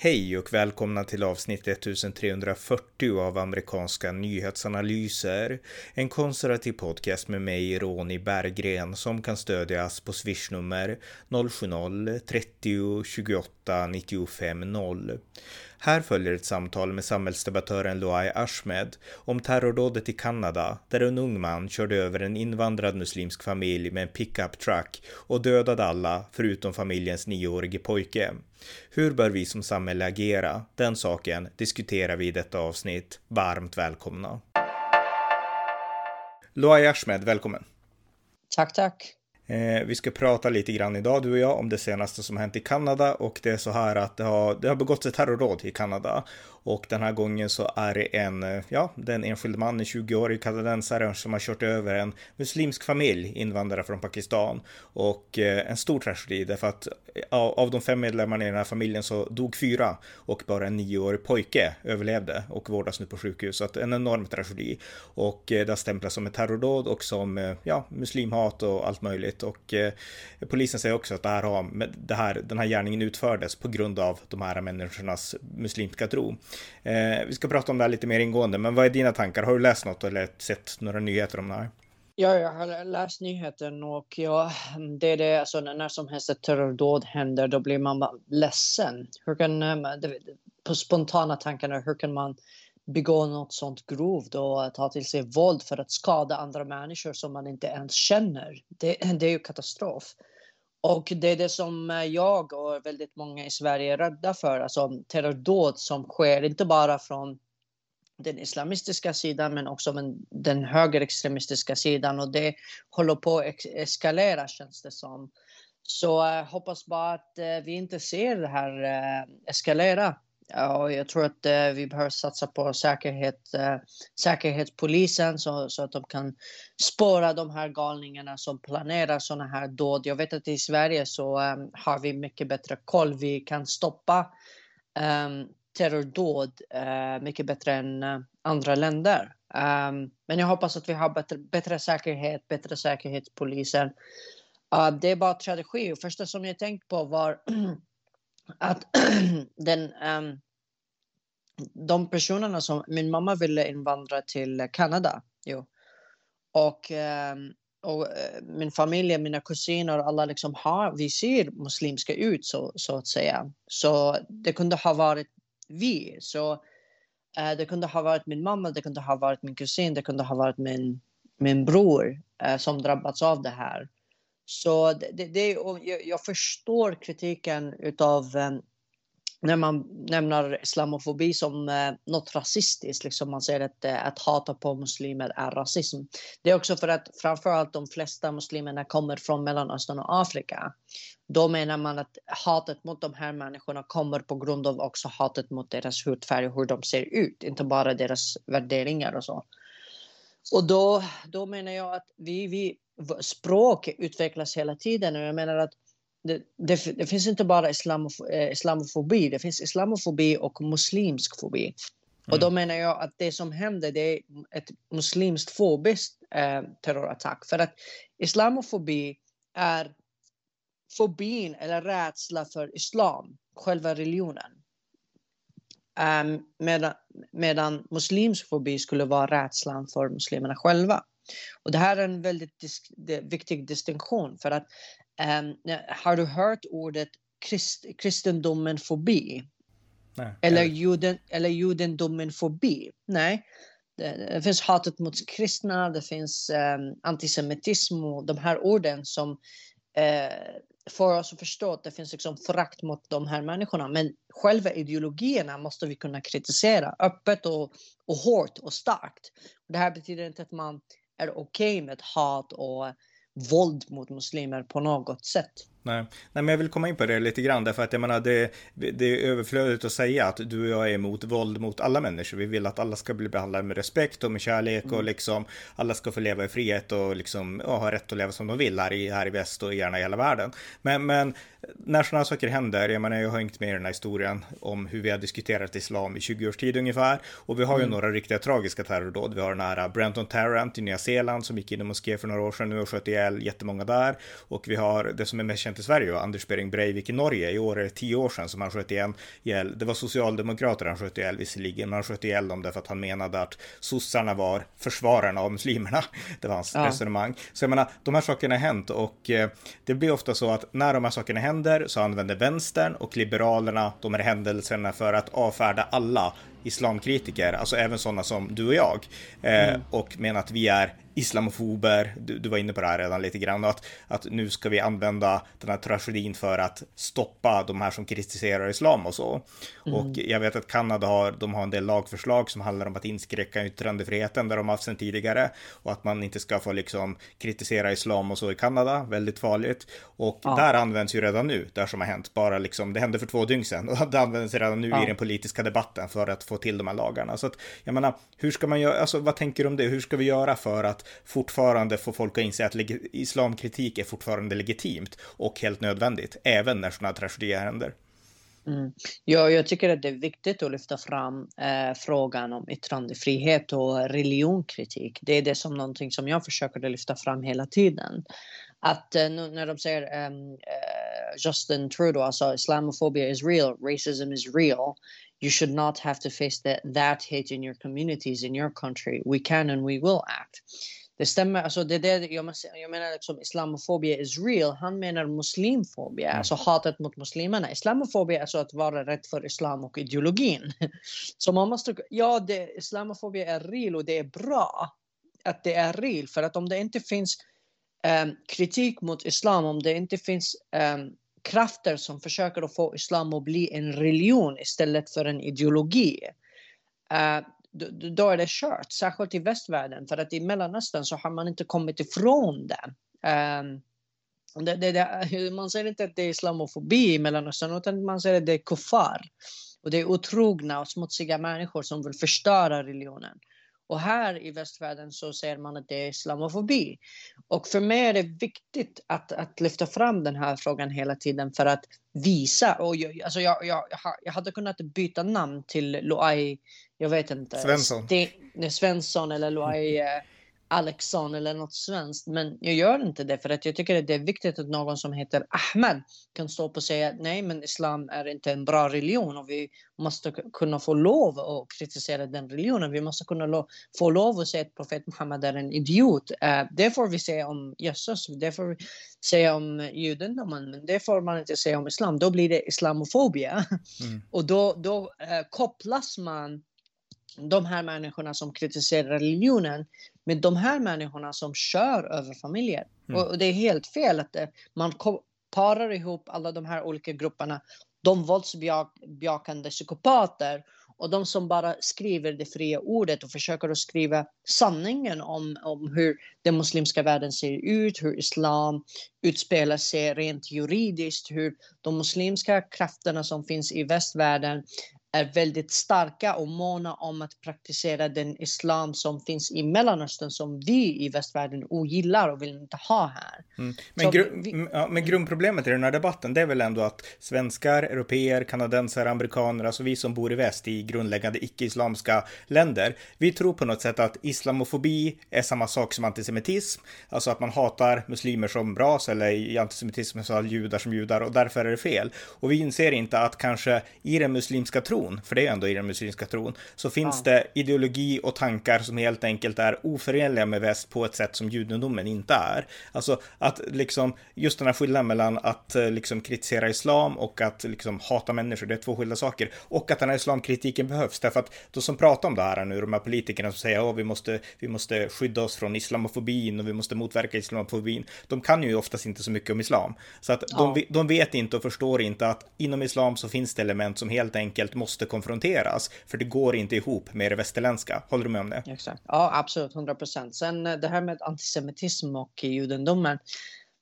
Hej och välkomna till avsnitt 1340 av amerikanska nyhetsanalyser. En konservativ podcast med mig, Ronny Berggren, som kan stödjas på swishnummer 070-30 28 95 0. Här följer ett samtal med samhällsdebattören Loai Ahmed om terrordådet i Kanada där en ung man körde över en invandrad muslimsk familj med en pickup truck och dödade alla förutom familjens nioårige pojke. Hur bör vi som samhälle agera? Den saken diskuterar vi i detta avsnitt. Varmt välkomna! Loai Ahmed, välkommen! Tack, tack! Eh, vi ska prata lite grann idag, du och jag, om det senaste som hänt i Kanada och det är så här att det har, det har begåtts ett terrordåd i Kanada och den här gången så är det en, ja, den enskilde man, en 20-årig kanadensare som har kört över en muslimsk familj, invandrare från Pakistan. Och eh, en stor tragedi därför att eh, av de fem medlemmarna i den här familjen så dog fyra och bara en nioårig pojke överlevde och vårdas nu på sjukhus. Så att en enorm tragedi. Och eh, det har stämplats som ett terrordåd och som, eh, ja, muslimhat och allt möjligt. Och eh, polisen säger också att det här har, det här, den här gärningen utfördes på grund av de här människornas muslimska tro. Eh, vi ska prata om det här lite mer ingående, men vad är dina tankar? Har du läst något eller sett några nyheter om det här? Ja, jag har läst nyheten och ja, det är det, alltså när som helst ett terrordåd händer, då blir man ledsen. Hur kan, eh, på spontana tankarna, hur kan man begå något sånt grovt och ta till sig våld för att skada andra människor som man inte ens känner? Det, det är ju katastrof. Och det är det som eh, jag och väldigt många i Sverige är rädda för, alltså terrordåd som sker inte bara från den islamistiska sidan men också den högerextremistiska sidan och det håller på att eskalera känns det som. Så jag hoppas bara att eh, vi inte ser det här eskalera Ja, jag tror att eh, vi behöver satsa på säkerhet, eh, Säkerhetspolisen så, så att de kan spåra de här galningarna som planerar sådana här dåd. Jag vet att i Sverige så eh, har vi mycket bättre koll. Vi kan stoppa ehm, terrordåd eh, mycket bättre än eh, andra länder. Ehm, men jag hoppas att vi har bättre, bättre säkerhet, bättre säkerhetspolisen. Det är bara strategi. Första som jag tänkt på var att den, um, de personerna som, min mamma ville invandra till Kanada. Jo. Och, um, och uh, min familj, mina kusiner, alla liksom har, vi ser muslimska ut så, så att säga. Så det kunde ha varit vi. Så uh, det kunde ha varit min mamma, det kunde ha varit min kusin, det kunde ha varit min, min bror uh, som drabbats av det här. Så det, det, jag, förstår kritiken utav eh, när man nämner islamofobi som eh, något rasistiskt, liksom man säger att, eh, att hata på muslimer är rasism. Det är också för att framförallt de flesta muslimerna kommer från Mellanöstern och Afrika. Då menar man att hatet mot de här människorna kommer på grund av också hatet mot deras hudfärg och hur de ser ut, inte bara deras värderingar och så. Och då, då menar jag att vi, vi språk utvecklas hela tiden och jag menar att det, det, det finns inte bara islamof eh, islamofobi, det finns islamofobi och muslimsk fobi. Mm. Och då menar jag att det som händer det är ett muslimskt fobiskt eh, terrorattack. För att islamofobi är fobin eller rädsla för islam, själva religionen. Um, medan, medan muslimsk fobi skulle vara rädslan för muslimerna själva. Och det här är en väldigt dis viktig distinktion för att um, har du hört ordet krist, kristendomen fobi? Nej, eller, juden, eller judendomen fobi? Nej. Det, finns hatet mot kristna, det finns um, antisemitism och de här orden som uh, får oss att förstå att det finns liksom förakt mot de här människorna. Men själva ideologierna måste vi kunna kritisera öppet och, och hårt och starkt. Det här betyder inte att man är okej okay med hat och våld mot muslimer på något sätt. Nej. Nej, men jag vill komma in på det lite grann därför att jag menar det, det är överflödigt att säga att du och jag är emot våld mot alla människor. Vi vill att alla ska bli behandlade med respekt och med kärlek mm. och liksom alla ska få leva i frihet och liksom ja, ha rätt att leva som de vill här i, här i väst och gärna i hela världen. Men, men när sådana saker händer, jag menar jag har hängt med i den här historien om hur vi har diskuterat islam i 20 års tid ungefär och vi har ju mm. några riktiga tragiska terrordåd. Vi har den här Brenton Tarrant i Nya Zeeland som gick in i moské för några år sedan nu och sköt ihjäl jättemånga där och vi har det som är mest känt i Sverige och Anders Behring Breivik i Norge. I år är det tio år sedan som han sköt igen, ihjäl. Det var socialdemokrater han sköt ihjäl visserligen, men han sköt ihjäl dem därför att han menade att sossarna var försvararna av muslimerna. Det var hans ja. resonemang. Så jag menar, de här sakerna har hänt och eh, det blir ofta så att när de här sakerna händer så använder vänstern och liberalerna de här händelserna för att avfärda alla islamkritiker, alltså även sådana som du och jag, eh, mm. och menar att vi är islamofober, du, du, var inne på det här redan lite grann, att, att nu ska vi använda den här tragedin för att stoppa de här som kritiserar islam och så. Mm. Och jag vet att Kanada har, de har en del lagförslag som handlar om att inskränka yttrandefriheten där de haft sedan tidigare och att man inte ska få liksom kritisera islam och så i Kanada, väldigt farligt. Och ja. där används ju redan nu, det som har hänt, bara liksom, det hände för två dygn sedan och det används redan nu ja. i den politiska debatten för att få till de här lagarna. Så att jag menar, hur ska man göra, alltså vad tänker du om det? Hur ska vi göra för att fortfarande få folk att inse att islamkritik är fortfarande legitimt och helt nödvändigt, även när sådana tragedier händer. Mm. Ja, jag tycker att det är viktigt att lyfta fram eh, frågan om yttrandefrihet och religionkritik. Det är det som någonting som jag försöker lyfta fram hela tiden. Att eh, när de säger um, uh, Justin Trudeau, alltså islamophobia is real, racism is real. You should not have to face that, that hate in your communities, in your country. We can and we will act. Det stämmer, alltså det är det jag, jag menar liksom islamofobia is real. Han menar muslimfobia, mm. alltså hatet mot muslimerna. Islamofobia är alltså att vara rädd för islam och ideologin. Så man måste, ja, det, islamofobia är real och det är bra att det är real. För att om det inte finns um, kritik mot islam, om det inte finns um, krafter som försöker att få islam att bli en religion istället för en ideologi. Uh, då, då är det kört, särskilt i västvärlden. För att i Mellanöstern så har man inte kommit ifrån det. Um, det, det, det, man säger inte att det är islamofobi i Mellanöstern, utan man säger att det är kuffar. Och det är otrogna och smutsiga människor som vill förstöra religionen. Och här i västvärlden så ser man att det är islamofobi. Och för mig är det viktigt att, att lyfta fram den här frågan hela tiden för att visa. Och jag, alltså jag, jag, jag hade kunnat byta namn till Loai, jag vet inte. Svensson. Sten, Svensson eller Loai eh, Alexson eller något svenskt. Men jag gör inte det för att jag tycker att det är viktigt att någon som heter Ahmed kan stå upp och säga nej men islam är inte en bra religion och vi måste kunna få lov att kritisera den religionen. Vi måste kunna lo få lov att säga att profet Muhammed är en idiot. Uh, det får vi säga om Jesus, det får vi säga om judendomen, men det får man inte säga om islam. Då blir det islamofobia. Mm. och då, då uh, kopplas man de här människorna som kritiserar religionen med de här människorna som kör över familjer. Mm. Och det är helt fel att det, man parar ihop alla de här olika grupperna. De våldsbejakande psykopater och de som bara skriver det fria ordet och försöker att skriva sanningen om, om hur den muslimska världen ser ut, hur islam utspelar sig rent juridiskt, hur de muslimska krafterna som finns i västvärlden är väldigt starka och måna om att praktisera den islam som finns i Mellanöstern som vi i västvärlden ogillar och vill inte ha här. Mm. Men, gru vi... ja, men grundproblemet i den här debatten det är väl ändå att svenskar, europeer, kanadensare, amerikaner, alltså vi som bor i väst i grundläggande icke-islamska länder, vi tror på något sätt att islamofobi är samma sak som antisemitism, alltså att man hatar muslimer som ras eller i antisemitism så judar som judar och därför är det fel. Och vi inser inte att kanske i den muslimska tron tron, för det är ändå i den muslimska tron, så finns ja. det ideologi och tankar som helt enkelt är oförenliga med väst på ett sätt som judendomen inte är. Alltså att liksom, just den här skillnaden mellan att eh, liksom kritisera islam och att liksom hata människor, det är två skilda saker. Och att den här islamkritiken behövs, därför att de som pratar om det här nu, de här politikerna som säger att vi måste, vi måste skydda oss från islamofobin och vi måste motverka islamofobin, de kan ju oftast inte så mycket om islam. Så att ja. de, de vet inte och förstår inte att inom islam så finns det element som helt enkelt måste måste konfronteras, för det går inte ihop med det västerländska. Håller du med om det? Exakt. Ja, absolut, 100 procent. Sen eh, det här med antisemitism och judendomen.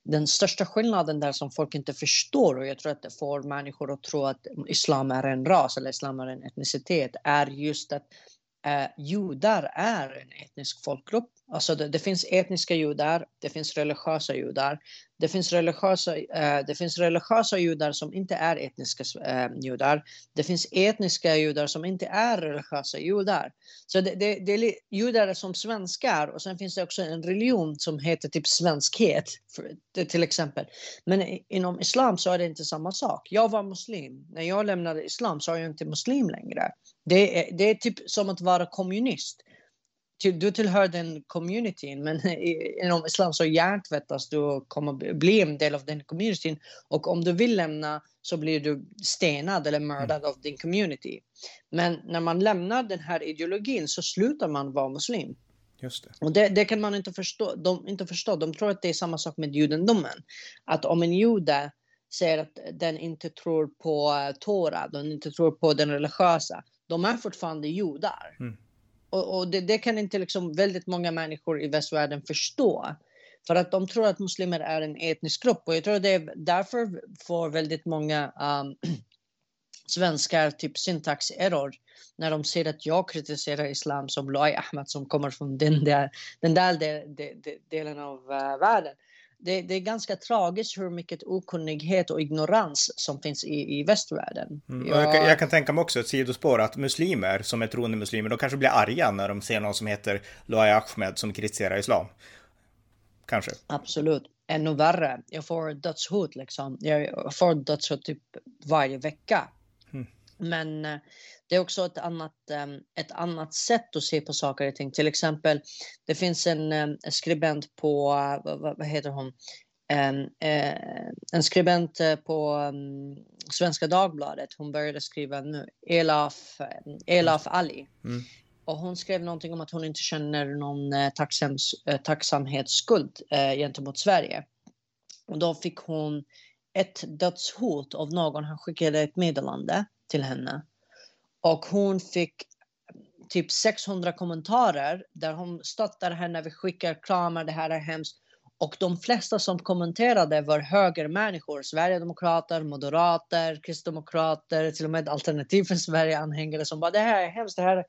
Den största skillnaden där som folk inte förstår och jag tror att det får människor att tro att islam är en ras eller islam är en etnicitet är just att eh, judar är en etnisk folkgrupp Alltså det, det, finns etniska judar, det finns religiösa judar. Det finns religiösa, eh, det finns religiösa judar som inte är etniska eh, judar. Det finns etniska judar som inte är religiösa judar. Så det, det, det är judar som svenskar och sen finns det också en religion som heter typ svenskhet för, till exempel. Men inom islam så är det inte samma sak. Jag var muslim. När jag lämnade islam så är jag inte muslim längre. Det är, det är typ som att vara kommunist du tillhör den communityn, men inom islam så hjärntvättas du och kommer bli en del av den communityn. Och om du vill lämna så blir du stenad eller mördad mm. av din community. Men när man lämnar den här ideologin så slutar man vara muslim. Just det. Och det, det, kan man inte förstå. De, inte förstå. De tror att det är samma sak med judendomen. Att om en jude säger att den inte tror på Tora, den inte tror på den religiösa, de är fortfarande judar. Mm. Och, och det, det, kan inte liksom väldigt många människor i västvärlden förstå. För att de tror att muslimer är en etnisk grupp. Och jag tror det är därför får väldigt många um, svenskar typ syntax error när de ser att jag kritiserar islam som Loai Ahmed som kommer från den där, den där de, de, de, delen av uh, världen det, det, är ganska tragiskt hur mycket okunnighet och ignorans som finns i, i västvärlden. Mm. Jag... Jag, kan, jag, kan, tänka mig också ett sidospår att muslimer som är troende muslimer, de kanske blir arga när de ser någon som heter Loai Ahmed som kritiserar islam. Kanske. Absolut. Ännu värre. Jag får dödshot liksom. Jag får dödshot typ varje vecka. Mm. Men eh, det är också ett annat, ehm, ett annat sätt att se på saker och ting. Till exempel, det finns en, ehm, skribent på, vad, vad heter hon? En, eh, en skribent eh, på Svenska Dagbladet, hon började skriva nu, Elaf, Elaf Ali. Mm. Och hon skrev någonting om att hon inte känner någon eh, tacksams, tacksamhetsskuld gentemot Sverige. Och då fick hon ett dödshot av någon. Han skickade ett meddelande till henne och hon fick typ 600 kommentarer där hon stöttar henne, vi skickar kramar, det här är hemskt. Och de flesta som kommenterade var högermänniskor, Sverigedemokrater, Moderater, Kristdemokrater, till och med Alternativ för Sverige-anhängare som bara det här är hemskt, det här är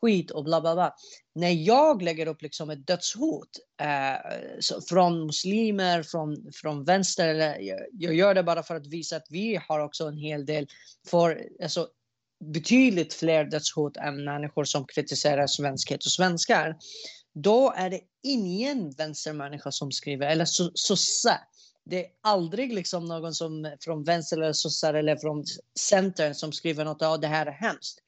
skit och bla bla bla. När jag lägger upp liksom ett dödshot eh, från muslimer, från, från vänster, eller jag, jag, gör det bara för att visa att vi har också en hel del för, alltså, betydligt fler dödshot än människor som kritiserar svenskhet och svenskar. Då är det ingen vänstermänniska som skriver, eller sosse. Det är aldrig liksom någon som från vänster eller sossar eller från centern som skriver något, ja det här är hemskt.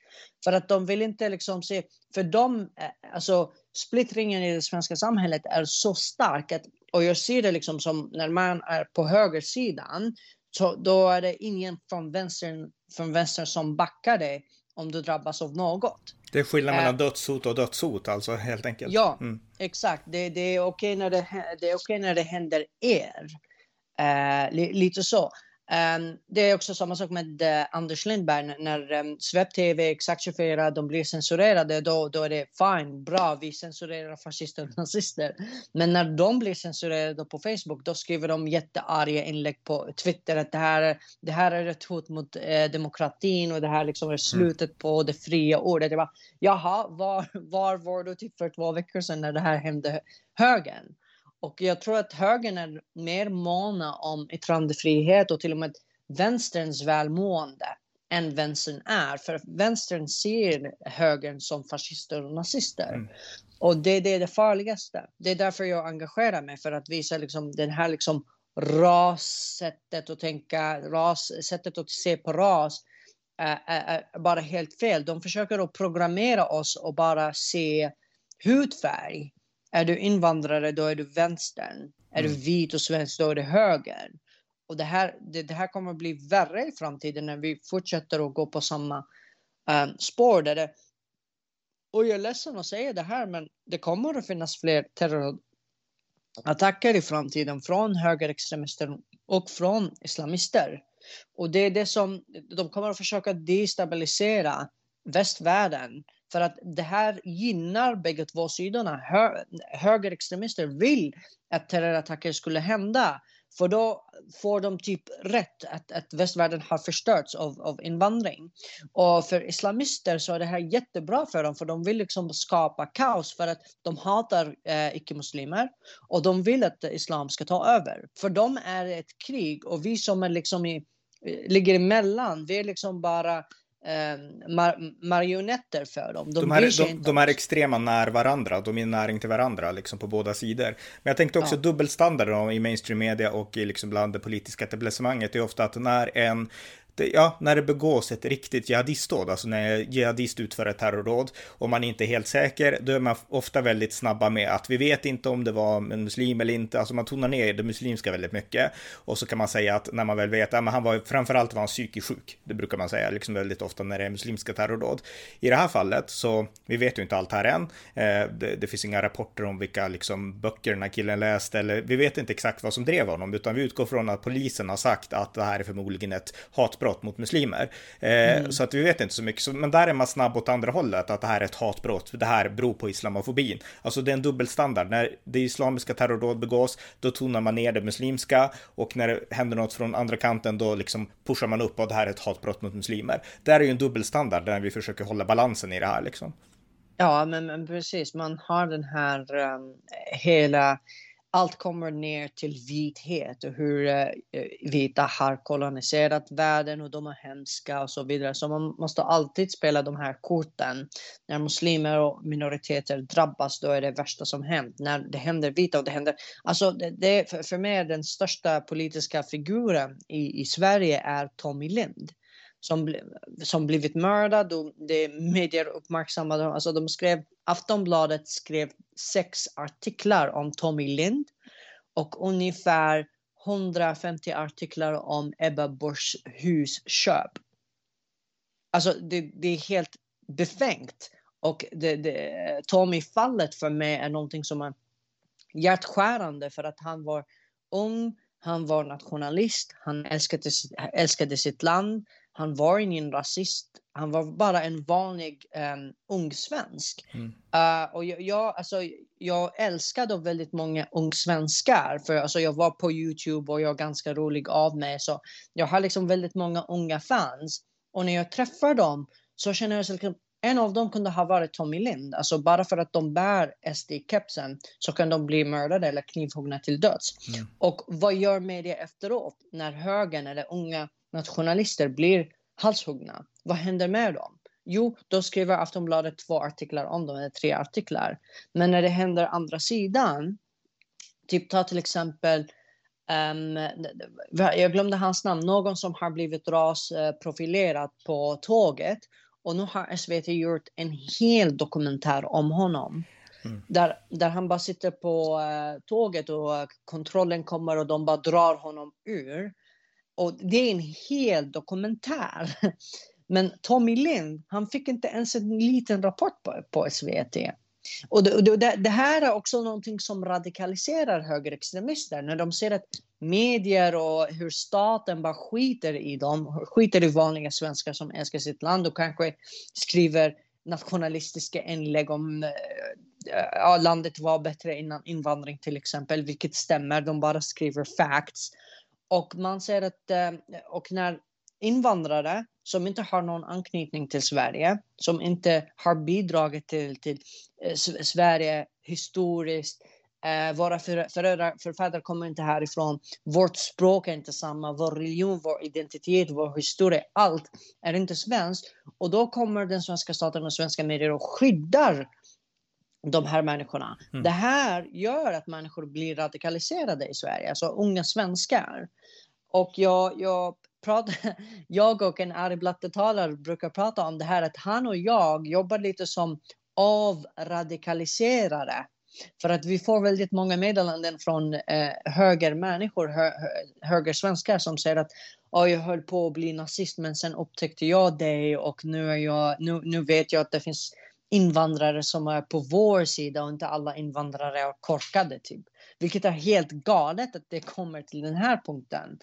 För att de vill inte liksom se, för de, eh, alltså splittringen i det svenska samhället är så stark att, och jag ser det liksom som när man är på högersidan, så då är det ingen från vänstern, från vänster som backar dig om du drabbas av något. Det är skillnad mellan äh, dödshot och dödshot alltså helt enkelt. Ja, mm. exakt. Det, det är okej när det, det, är okay när det händer er. Uh, lite så. Um, det är också samma sak med uh, Anders Lindberg. När um, Svep TV, Exakt 24, de blir censurerade, då, då är det fine, bra, vi censurerar fascister och nazister. Men när de blir censurerade på Facebook, då skriver de jättearga inlägg på Twitter att det här, det här är ett hot mot uh, demokratin och det här liksom är mm. slutet på det fria ordet. Jag bara, Jaha, var, var var du typ för två veckor sedan när det här hände högern? Och jag tror att högern är mer måna om yttrandefrihet och till och med vänsterns välmående än vänstern är. För vänstern ser högern som fascister och nazister. Mm. Och det, det, är det farligaste. Det är därför jag engagerar mig, för att visa liksom den här liksom rassättet att tänka, ras, sättet att se på ras är, bara helt fel. De försöker att programmera oss och bara se hudfärg är du invandrare, då är du vänstern. Är mm. du vit och svensk, då är du höger. Och det här, det, det, här kommer att bli värre i framtiden när vi fortsätter att gå på samma um, spår. Där det, och jag är ledsen att säga det här, men det kommer att finnas fler terrorattacker i framtiden från högerextremister och från islamister. Och det är det som de kommer att försöka destabilisera västvärlden för att det här gynnar bägge två sidorna. Hö högerextremister vill att terrorattacker skulle hända För då får de typ rätt att, att västvärlden har förstörts av, av invandring. Och för islamister så är det här jättebra för dem för de vill liksom skapa kaos för att de hatar eh, icke-muslimer och de vill att islam ska ta över. För dem är det ett krig och vi som är liksom i, eh, ligger emellan, vi är liksom bara mar marionetter för dem. De, de, är, de, de är extrema när varandra, de är näring till varandra liksom på båda sidor. Men jag tänkte också ja. dubbelstandarden i mainstream media och i liksom bland det politiska etablissemanget är ofta att när en ja, när det begås ett riktigt jihadistdåd, alltså när en jihadist utför ett terrordåd och man inte är helt säker, då är man ofta väldigt snabba med att vi vet inte om det var en muslim eller inte, alltså man tonar ner det muslimska väldigt mycket. Och så kan man säga att när man väl vet, ja men han var framförallt var han psykiskt sjuk, det brukar man säga liksom väldigt ofta när det är muslimska terrordåd. I det här fallet så, vi vet ju inte allt här än, eh, det, det, finns inga rapporter om vilka liksom böcker den här killen läste, eller vi vet inte exakt vad som drev honom, utan vi utgår från att polisen har sagt att det här är förmodligen ett hatbrott hatbrott mot muslimer. Eh, mm. Så att vi vet inte så mycket. men där är man snabb åt andra hållet, att det här är ett hatbrott. Det här beror på islamofobin. Alltså det är en dubbelstandard. När det islamiska terrordåd begås, då tonar man ner det muslimska och när det händer något från andra kanten, då liksom pushar man upp och det här är ett hatbrott mot muslimer. Det är ju en dubbelstandard där vi försöker hålla balansen i det här liksom. Ja, men, men precis. Man har den här um, hela allt kommer ner till vithet och hur eh, eh, vita har koloniserat världen och de är hemska och så vidare. Så man måste alltid spela de här korten. När muslimer och minoriteter drabbas, då är det värsta som hänt. När det händer vita och det händer... Alltså, det, det för, för mig den största politiska figuren i, i Sverige är Tommy Lind som, som blivit mördad och det medier uppmärksammade. Alltså de skrev, Aftonbladet skrev sex artiklar om Tommy Lind och ungefär 150 artiklar om Ebba Buschs husköp. Alltså det, det är helt befängt. Och det, det, Tommy-fallet för mig är någonting som är hjärtskärande för att han var ung, han var nationalist, han älskade, älskade sitt land, han var ingen rasist. Han var bara en vanlig um, ung svensk. Mm. Uh, och jag, jag, alltså, jag älskade väldigt många ung svenskar. För alltså, jag var på Youtube och jag är ganska rolig av mig. Så jag har liksom väldigt många unga fans. Och när jag träffar dem så känner jag att en av dem kunde ha varit Tommy Lind. Alltså bara för att de bär SD-kepsen så kan de bli mördade eller knivhuggna till döds. Mm. Och vad gör media efteråt när högern eller unga nationalister blir halshuggna. Vad händer med dem? Jo, då skriver Aftonbladet två artiklar om dem, eller tre artiklar. Men när det händer andra sidan, typ ta till exempel Um, jag glömde hans namn, någon som har blivit rasprofilerad på tåget. Och nu har SVT gjort en hel dokumentär om honom. Mm. Där, där han bara sitter på uh, tåget och kontrollen kommer och de bara drar honom ur. Och det är en hel dokumentär. Men Tommy Lind, han fick inte ens en liten rapport på, på SVT. Och det, det, det, här är också någonting som radikaliserar högerextremister när de ser att medier och hur staten bara skiter i dem, skiter i vanliga svenskar som älskar sitt land och kanske skriver nationalistiska inlägg om att ja, landet var bättre innan invandring till exempel, vilket stämmer. De bara skriver facts och man ser att, eh, och när invandrare som inte har någon anknytning till Sverige, som inte har bidragit till, till eh, Sverige historiskt, eh, våra föräldrar, förfäder kommer inte härifrån, vårt språk är inte samma, vår religion, vår identitet, vår historia, allt är inte svenskt. Och då kommer den svenska staten och svenska medier och skyddar de här människorna. Mm. Det här gör att människor blir radikaliserade i Sverige, alltså unga svenskar. Och jag, jag, pratar, jag och en arg blattetalare brukar prata om det här att han och jag jobbar lite som avradikaliserare. För att vi får väldigt många meddelanden från eh, högermänniskor, hö, högersvenskar som säger att oh, jag höll på att bli nazist men sen upptäckte jag det och nu, är jag, nu, nu vet jag att det finns invandrare som är på vår sida och inte alla invandrare är korkade. Typ. Vilket är helt galet att det kommer till den här punkten.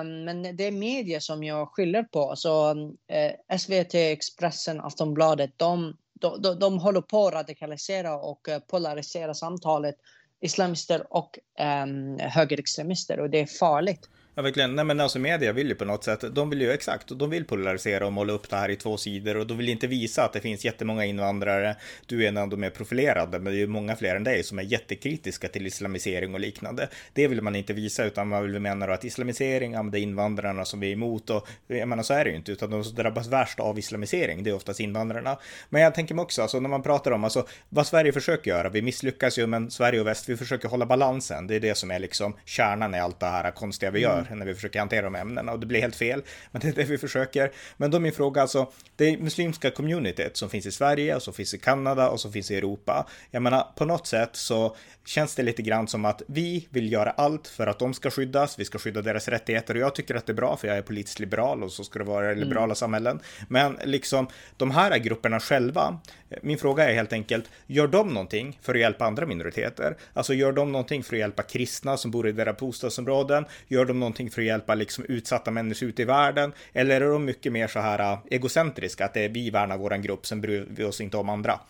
Um, men det är media som jag skyller på. Så eh, uh, SVT, Expressen, Aftonbladet, de, de, de, de håller på att radikalisera och uh, polarisera samtalet islamister och um, högerextremister och det är farligt. Ja, verkligen. Nej, men alltså media vill ju på något sätt, de vill ju exakt, de vill polarisera och måla upp det här i två sidor och de vill inte visa att det finns jättemånga invandrare. Du är en av de mer profilerade, men det är ju många fler än dig som är jättekritiska till islamisering och liknande. Det vill man inte visa, utan man vill mena att islamisering, ja, det är invandrarna som vi är emot och jag menar så är det ju inte, utan de som drabbas värst av islamisering, det är oftast invandrarna. Men jag tänker mig också, alltså när man pratar om alltså vad Sverige försöker göra, vi misslyckas ju, men Sverige och väst, vi försöker hålla balansen. Det är det som är liksom kärnan i allt det här konstiga vi gör när vi försöker hantera de ämnena och det blir helt fel. Men det är det vi försöker. Men då är min fråga alltså, det muslimska communityt som finns i Sverige och som finns i Kanada och som finns i Europa. Jag menar, på något sätt så känns det lite grann som att vi vill göra allt för att de ska skyddas. Vi ska skydda deras rättigheter och jag tycker att det är bra för jag är politiskt liberal och så ska det vara mm. liberala mm. samhällen. Men liksom de här grupperna själva. Min fråga är helt enkelt, gör de någonting för att hjälpa andra minoriteter? Alltså gör de någonting för att hjälpa kristna som bor i deras bostadsområden? Gör de någonting för att hjälpa liksom utsatta människor ute i världen? Eller är de mycket mer så här äh, egocentriska, att det är vi värnar våran grupp, sen bryr vi oss inte om andra?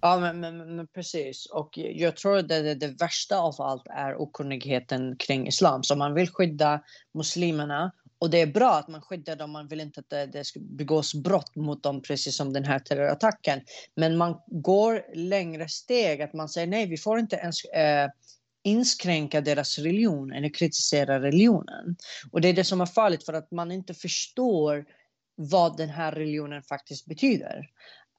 Ja, men, men, men, precis. Och jag tror att det, det, värsta av allt är okunnigheten kring islam. Så man vill skydda muslimerna och det är bra att man skyddar dem. Man vill inte att det, det ska begås brott mot dem, precis som den här terrorattacken. Men man går längre steg, att man säger nej, vi får inte ens eh, inskränka deras religion eller kritisera religionen. Och det är det som är farligt för att man inte förstår vad den här religionen faktiskt betyder.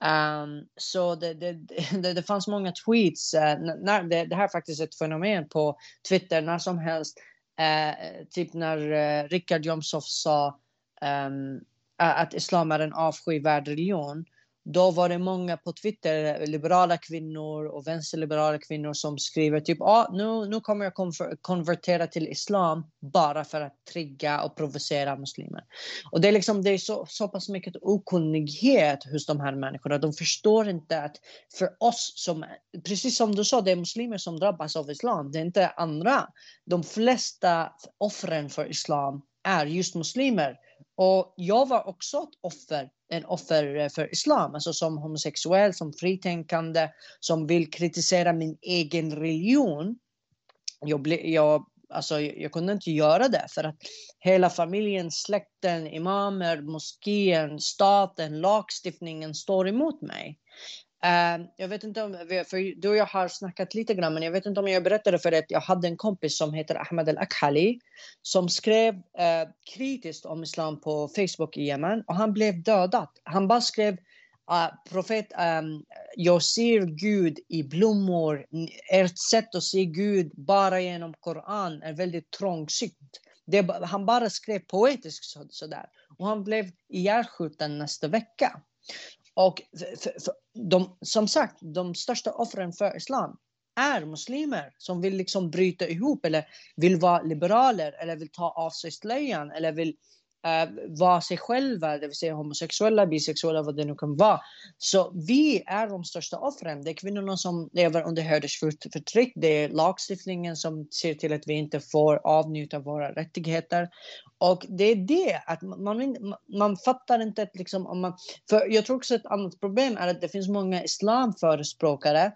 Um, så det, det, det, det, fanns många tweets, uh, när, det, det här är faktiskt ett fenomen på Twitter när som helst. Uh, typ när uh, Richard Jomshof sa um, att islam är en avskyvärd religion då var det många på Twitter, liberala kvinnor och vänsterliberala kvinnor som skriver typ ah, nu, nu kommer jag konvertera till islam bara för att trigga och provocera muslimer. Och det är liksom det är så, så pass mycket okunnighet hos de här människorna. De förstår inte att för oss som, precis som du sa, det är muslimer som drabbas av islam. Det är inte andra. De flesta offren för islam är just muslimer. Och jag var också ett offer, en offer eh, för islam, alltså som homosexuell, som fritänkande, som vill kritisera min egen religion. Jag, ble, jag, alltså, jag kunde inte göra det för att hela familjen, släkten, imamer, moskén, staten, lagstiftningen står emot mig. Uh, jag vet inte om, för du och jag har snackat lite grann, men jag vet inte om jag berättade för dig att jag hade en kompis som heter Ahmed Al-Akhali som skrev uh, kritiskt om islam på Facebook i Yemen och han blev dödad. Han bara skrev uh, profet, um, jag ser Gud i blommor. Ert sätt att se Gud bara genom Koran är väldigt trångsynt. Det, han bara skrev poetiskt så, sådär. Och han blev ihjälskjuten nästa vecka. Och för, för de, som sagt, de största offren för islam är muslimer som vill liksom bryta ihop eller vill vara liberaler eller vill ta av sig slöjan eller vill Eh, vara sig själva, det vill säga homosexuella, bisexuella, vad det nu kan vara. Så vi är de största offren. Det är kvinnorna som lever under hedersförtryck. Det är lagstiftningen som ser till att vi inte får avnjuta våra rättigheter. Och det är det, att man, man fattar inte att liksom, om man... För jag tror också ett annat problem är att det finns många islamförespråkare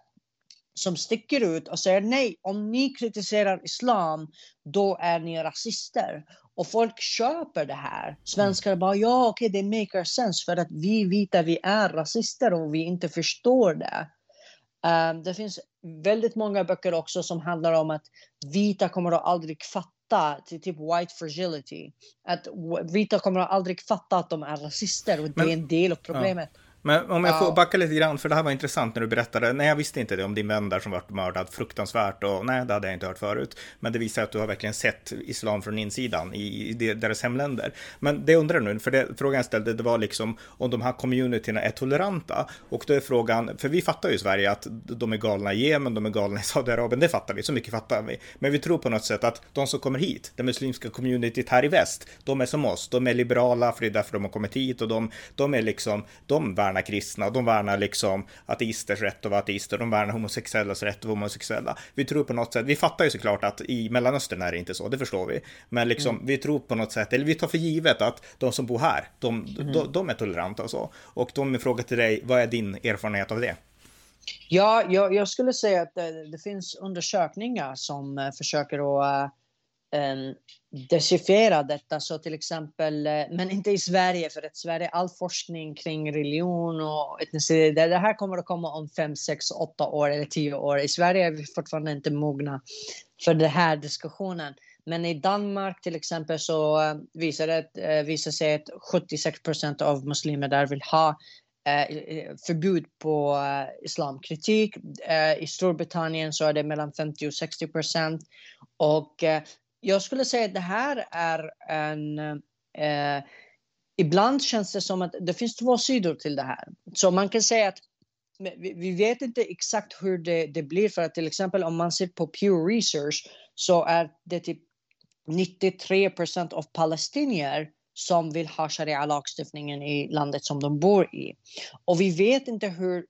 som sticker ut och säger nej, om ni kritiserar islam, då är ni rasister. Och folk köper det här. Svenskar bara, ja okej, okay, det maker sense för att vi vita, vi är rasister och vi inte förstår det. Um, det finns väldigt många böcker också som handlar om att vita kommer att aldrig fatta, till typ white fragility. Att vita kommer att aldrig fatta att de är rasister och det är en del av problemet. Ja. Men om jag får backa lite grann, för det här var intressant när du berättade. Nej, jag visste inte det om din vän där som vart mördad fruktansvärt och nej, det hade jag inte hört förut. Men det visar att du har verkligen sett islam från insidan i, i deras hemländer. Men det undrar nu, för det frågan jag ställde, det var liksom om de här communityna är toleranta. Och då är frågan, för vi fattar ju i Sverige att de är galna i Jemen, de är galna i Saudiarabien, det fattar vi, så mycket fattar vi. Men vi tror på något sätt att de som kommer hit, det muslimska communityt här i väst, de är som oss, de är liberala, för det är därför de har kommit hit och de, de är liksom, de värnar kristna, de värnar liksom ateisters rätt att vara ateister, de värnar homosexuellas rätt att vara homosexuella. Vi tror på något sätt, vi fattar ju såklart att i Mellanöstern är det inte så, det förstår vi. Men liksom, mm. vi tror på något sätt, eller vi tar för givet att de som bor här, de, mm. de, de är toleranta och så. Och då är min fråga till dig, vad är din erfarenhet av det? Ja, jag, jag skulle säga att det, det, finns undersökningar som uh, försöker att um, decifiera detta. Så till exempel, eh, men inte i Sverige, för att Sverige, all forskning kring religion och etnicitet, det, här kommer att komma om 5, 6, 8 år eller tio år. I Sverige är vi fortfarande inte mogna för den här diskussionen. Men i Danmark till exempel så eh, visar det eh, visar sig att 76 procent av muslimer där vill ha förbud på islamkritik. I Storbritannien så är det mellan 50 och 60 procent. Och jag skulle säga att det här är en... Eh, ibland känns det som att det finns två sidor till det här. Så man kan säga att vi, vi vet inte exakt hur det, det, blir för att till exempel om man ser på Pew Research så är det typ 93 procent av palestinier som vill ha sharia-lagstiftningen i landet som de bor i. Och vi vet inte hur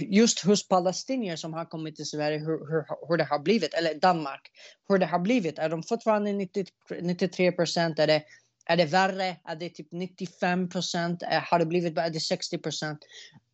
just hos palestinier som har kommit till Sverige, hur, hur, hur det har blivit, eller Danmark, hur det har blivit. Är de fortfarande 90, 93 procent? Är det, är det värre? Är det typ 95 procent? Har det blivit är det 60 procent?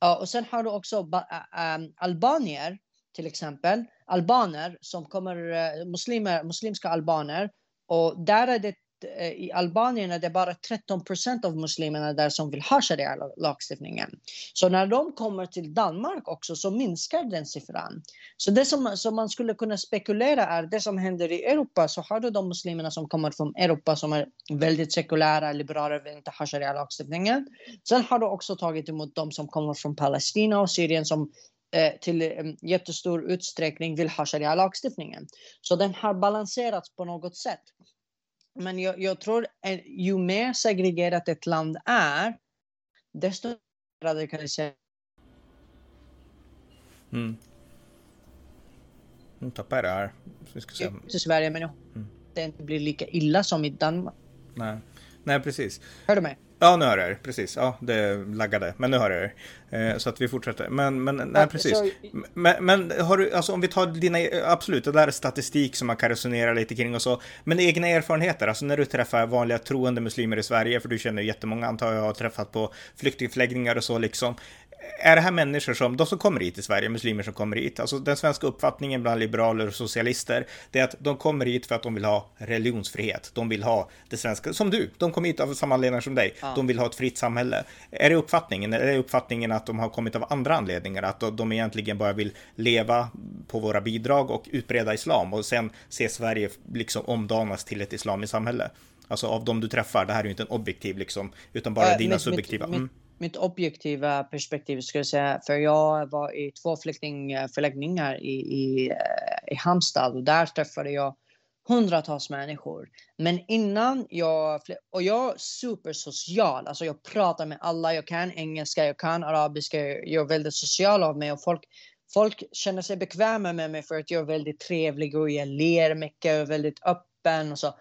Uh, och sen har du också um, albanier, till exempel, albaner som kommer, eh, muslimer, muslimska albaner, och där är det Eh, i Albanien är det bara 13 procent av muslimerna där som vill ha sharia-lagstiftningen. Så när de kommer till Danmark också så minskar den siffran. Så det som, som man skulle kunna spekulera är det som händer i Europa så har du de muslimerna som kommer från Europa som är väldigt sekulära, liberala, vill inte ha sharia-lagstiftningen. Sen har du också tagit emot de som kommer från Palestina och Syrien som eh, till eh, jättestor utsträckning vill ha sharia-lagstiftningen. Så den har balanserats på något sätt. Men jag, jag tror att ju mer segregerat ett land är, desto radikaliserat. Mm. Nu tappar jag det här. Vi ska se. I Sverige, men mm. det inte blir lika illa som i Danmark. Nej, Nej precis. Hör du mig? Ja, nu hör jag er. Precis. Ja, det laggade. Men nu hör jag er. Eh, så att vi fortsätter. Men, men nej, precis. Men, men har du, alltså om vi tar dina, absolut, det där är statistik som man kan resonera lite kring och så. Men egna erfarenheter, alltså när du träffar vanliga troende muslimer i Sverige, för du känner jättemånga antar jag har träffat på flyktingförläggningar och så liksom är det här människor som, de som kommer hit till Sverige, muslimer som kommer hit, alltså den svenska uppfattningen bland liberaler och socialister, det är att de kommer hit för att de vill ha religionsfrihet. De vill ha det svenska, som du, de kom hit av samma anledningar som dig. Ja. De vill ha ett fritt samhälle. Är det uppfattningen? Är det uppfattningen att de har kommit av andra anledningar? Att de egentligen bara vill leva på våra bidrag och utbreda islam och sen se Sverige liksom omdanas till ett islamiskt samhälle? Alltså av de du träffar, det här är ju inte en objektiv liksom, utan bara äh, dina mitt, subjektiva. Mitt, mm mitt objektiva perspektiv skulle jag säga, för jag var i två flyktingförläggningar i, i, eh, i Halmstad och där träffade jag hundratals människor. Men innan jag, och jag är supersocial, alltså jag pratar med alla, jag kan engelska, jag kan arabiska, jag är väldigt social av mig och folk, folk känner sig bekväma med mig för att jag är väldigt trevlig och jag ler mycket och är väldigt öppen och så.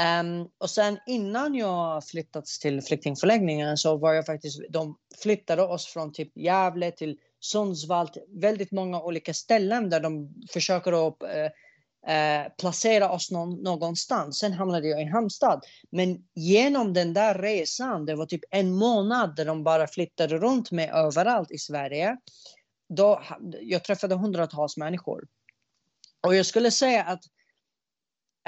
Um, och sen innan jag flyttats till flyktingförläggningen så var jag faktiskt, de flyttade oss från typ Gävle till Sundsvall, till väldigt många olika ställen där de försöker att uh, uh, placera oss någon, någonstans. Sen hamnade jag i Halmstad. Men genom den där resan, det var typ en månad där de bara flyttade runt mig överallt i Sverige. Då, jag träffade hundratals människor. Och jag skulle säga att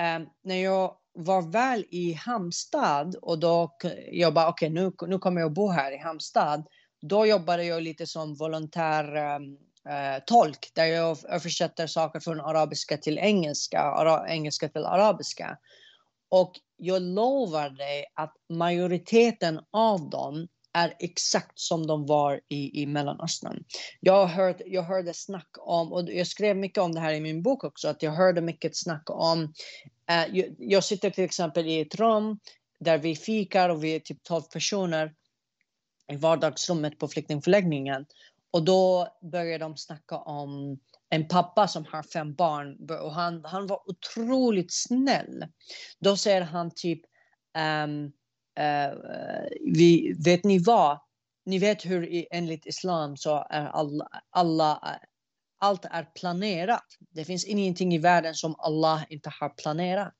um, när jag var väl i Hamstad och då jag bara okej okay, nu, nu kommer jag bo här i Hamstad. Då jobbade jag lite som volontär äh, tolk där jag översätter saker från arabiska till engelska, ara, engelska till arabiska. Och jag lovar dig att majoriteten av dem är exakt som de var i, i Mellanöstern. Jag, hört, jag hörde snack om, och jag skrev mycket om det här i min bok också, att jag hörde mycket snack om, Eh, jag, jag sitter till exempel i ett rum där vi fikar och vi är typ 12 personer i vardagsrummet på flyktingförläggningen. Och då börjar de snacka om en pappa som har fem barn och han, han var otroligt snäll. Då säger han typ um, Uh, vi, vet ni vad? Ni vet hur enligt islam så är alla, alla, allt är planerat. Det finns ingenting i världen som Allah inte har planerat.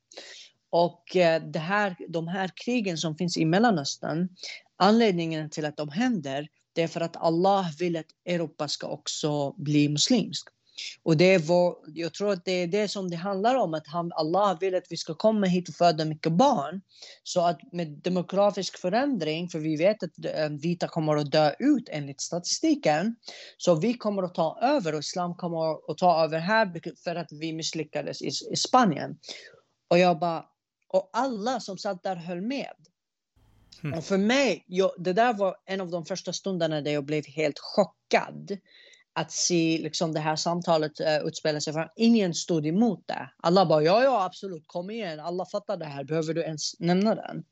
Och eh, det här, de här krigen som finns i Mellanöstern, anledningen till att de händer, Det är för att Allah vill att Europa ska också bli muslimsk. Och det vår, jag tror att det är det som det handlar om, att han, Allah vill att vi ska komma hit och föda mycket barn. Så att med demografisk förändring, för vi vet att äh, vita kommer att dö ut enligt statistiken, så vi kommer att ta över och islam kommer att ta över här för att vi misslyckades i, i Spanien. Och jag bara, och alla som satt där höll med. Mm. Och för mig, jag, det där var en av de första stunderna där jag blev helt chockad att se liksom, det här samtalet uh, utspela sig. För ingen stod emot det. Alla bara ja, ja, absolut, kom igen, alla fattar det här, behöver du ens nämna den?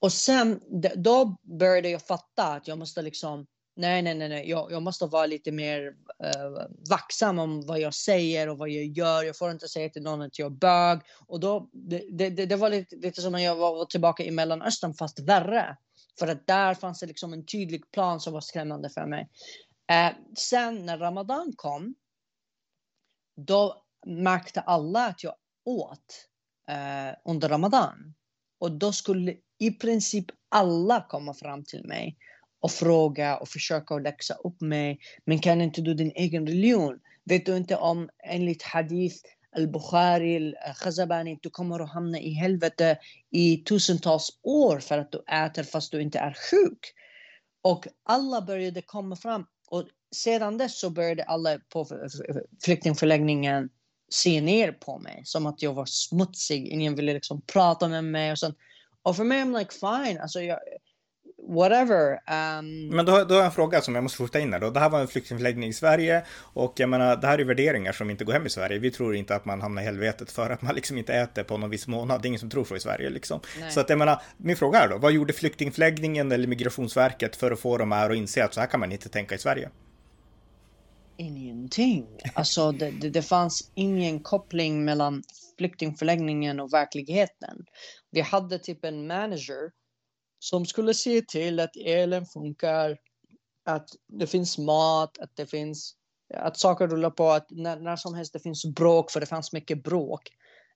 Och sen då började jag fatta att jag måste liksom Nej, nej, nej, nej. Jag, jag måste vara lite mer uh, vaksam om vad jag säger och vad jag gör. Jag får inte säga till någon att jag är bög. Och då, det, det, det var lite, lite som när jag var tillbaka i Mellanöstern, fast värre. För att där fanns det liksom en tydlig plan som var skrämmande för mig. Eh, sen när Ramadan kom, då märkte alla att jag åt eh, under Ramadan. Och då skulle i princip alla komma fram till mig och fråga och försöka läxa upp mig. Men kan inte du din egen religion? Vet du inte om enligt hadith al-Bukhari, al-Khazabani, du kommer att hamna i helvete i tusentals år för att du äter fast du inte är sjuk. Och alla började komma fram och sedan dess så började alla på flyktingförläggningen se ner på mig som att jag var smutsig. Ingen ville liksom prata med mig och sen, Och för mig, I'm like fine. Alltså, jag, whatever. Um... Men då, då har jag en fråga som jag måste skjuta in här då. Det här var en flyktingförläggning i Sverige och jag menar, det här är värderingar som inte går hem i Sverige. Vi tror inte att man hamnar i helvetet för att man liksom inte äter på någon viss månad. Det är ingen som tror så i Sverige liksom. Nej. Så att jag menar, min fråga är då, vad gjorde flyktingförläggningen eller Migrationsverket för att få de här att inse att så här kan man inte tänka i Sverige? Ingenting. Alltså det, det, det fanns ingen koppling mellan flyktingförläggningen och verkligheten. Vi hade typ en manager som skulle se till att elen funkar, att det finns mat, att det finns att saker rullar på, att när, när som helst det finns bråk, för det fanns mycket bråk.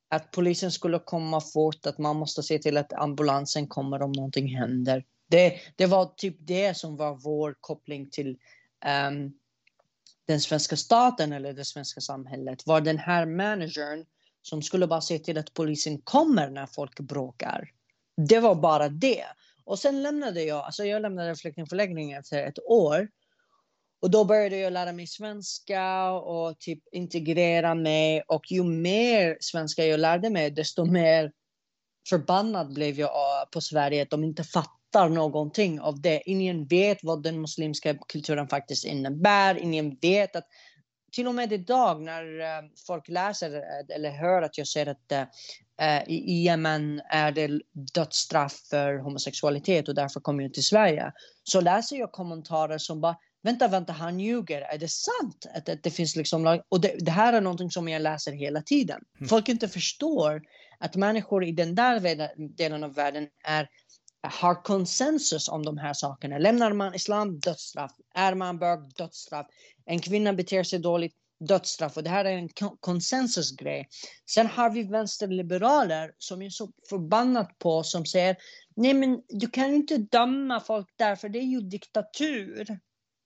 Att polisen skulle komma fort, att man måste se till att ambulansen kommer om någonting händer. Det, det var typ det som var vår koppling till um, den svenska staten eller det svenska samhället. Var den här managern som skulle bara se till att polisen kommer när folk bråkar. Det var bara det. Och sen lämnade jag, alltså jag lämnade flyktingförläggningen efter ett år. Och då började jag lära mig svenska och typ integrera mig. Och ju mer svenska jag lärde mig, desto mer förbannad blev jag på Sverige att de inte fattar någonting av det. Ingen vet vad den muslimska kulturen faktiskt innebär. Ingen vet att till och med idag när eh, folk läser eh, eller hör att jag säger att eh, i Yemen är det dödsstraff för homosexualitet och därför kommer jag till Sverige. Så läser jag kommentarer som bara vänta, vänta, han ljuger. Är det sant? Att, att det finns liksom Och det, det, här är någonting som jag läser hela tiden. Mm. Folk inte förstår att människor i den där delen av världen är har konsensus om de här sakerna. Lämnar man islam, dödsstraff. Är man bög, dödsstraff. En kvinna beter sig dåligt, dödsstraff. Och det här är en konsensusgrej. Sen har vi vänsterliberaler som är så förbannat på som säger nej men du kan inte döma folk där för det är ju diktatur.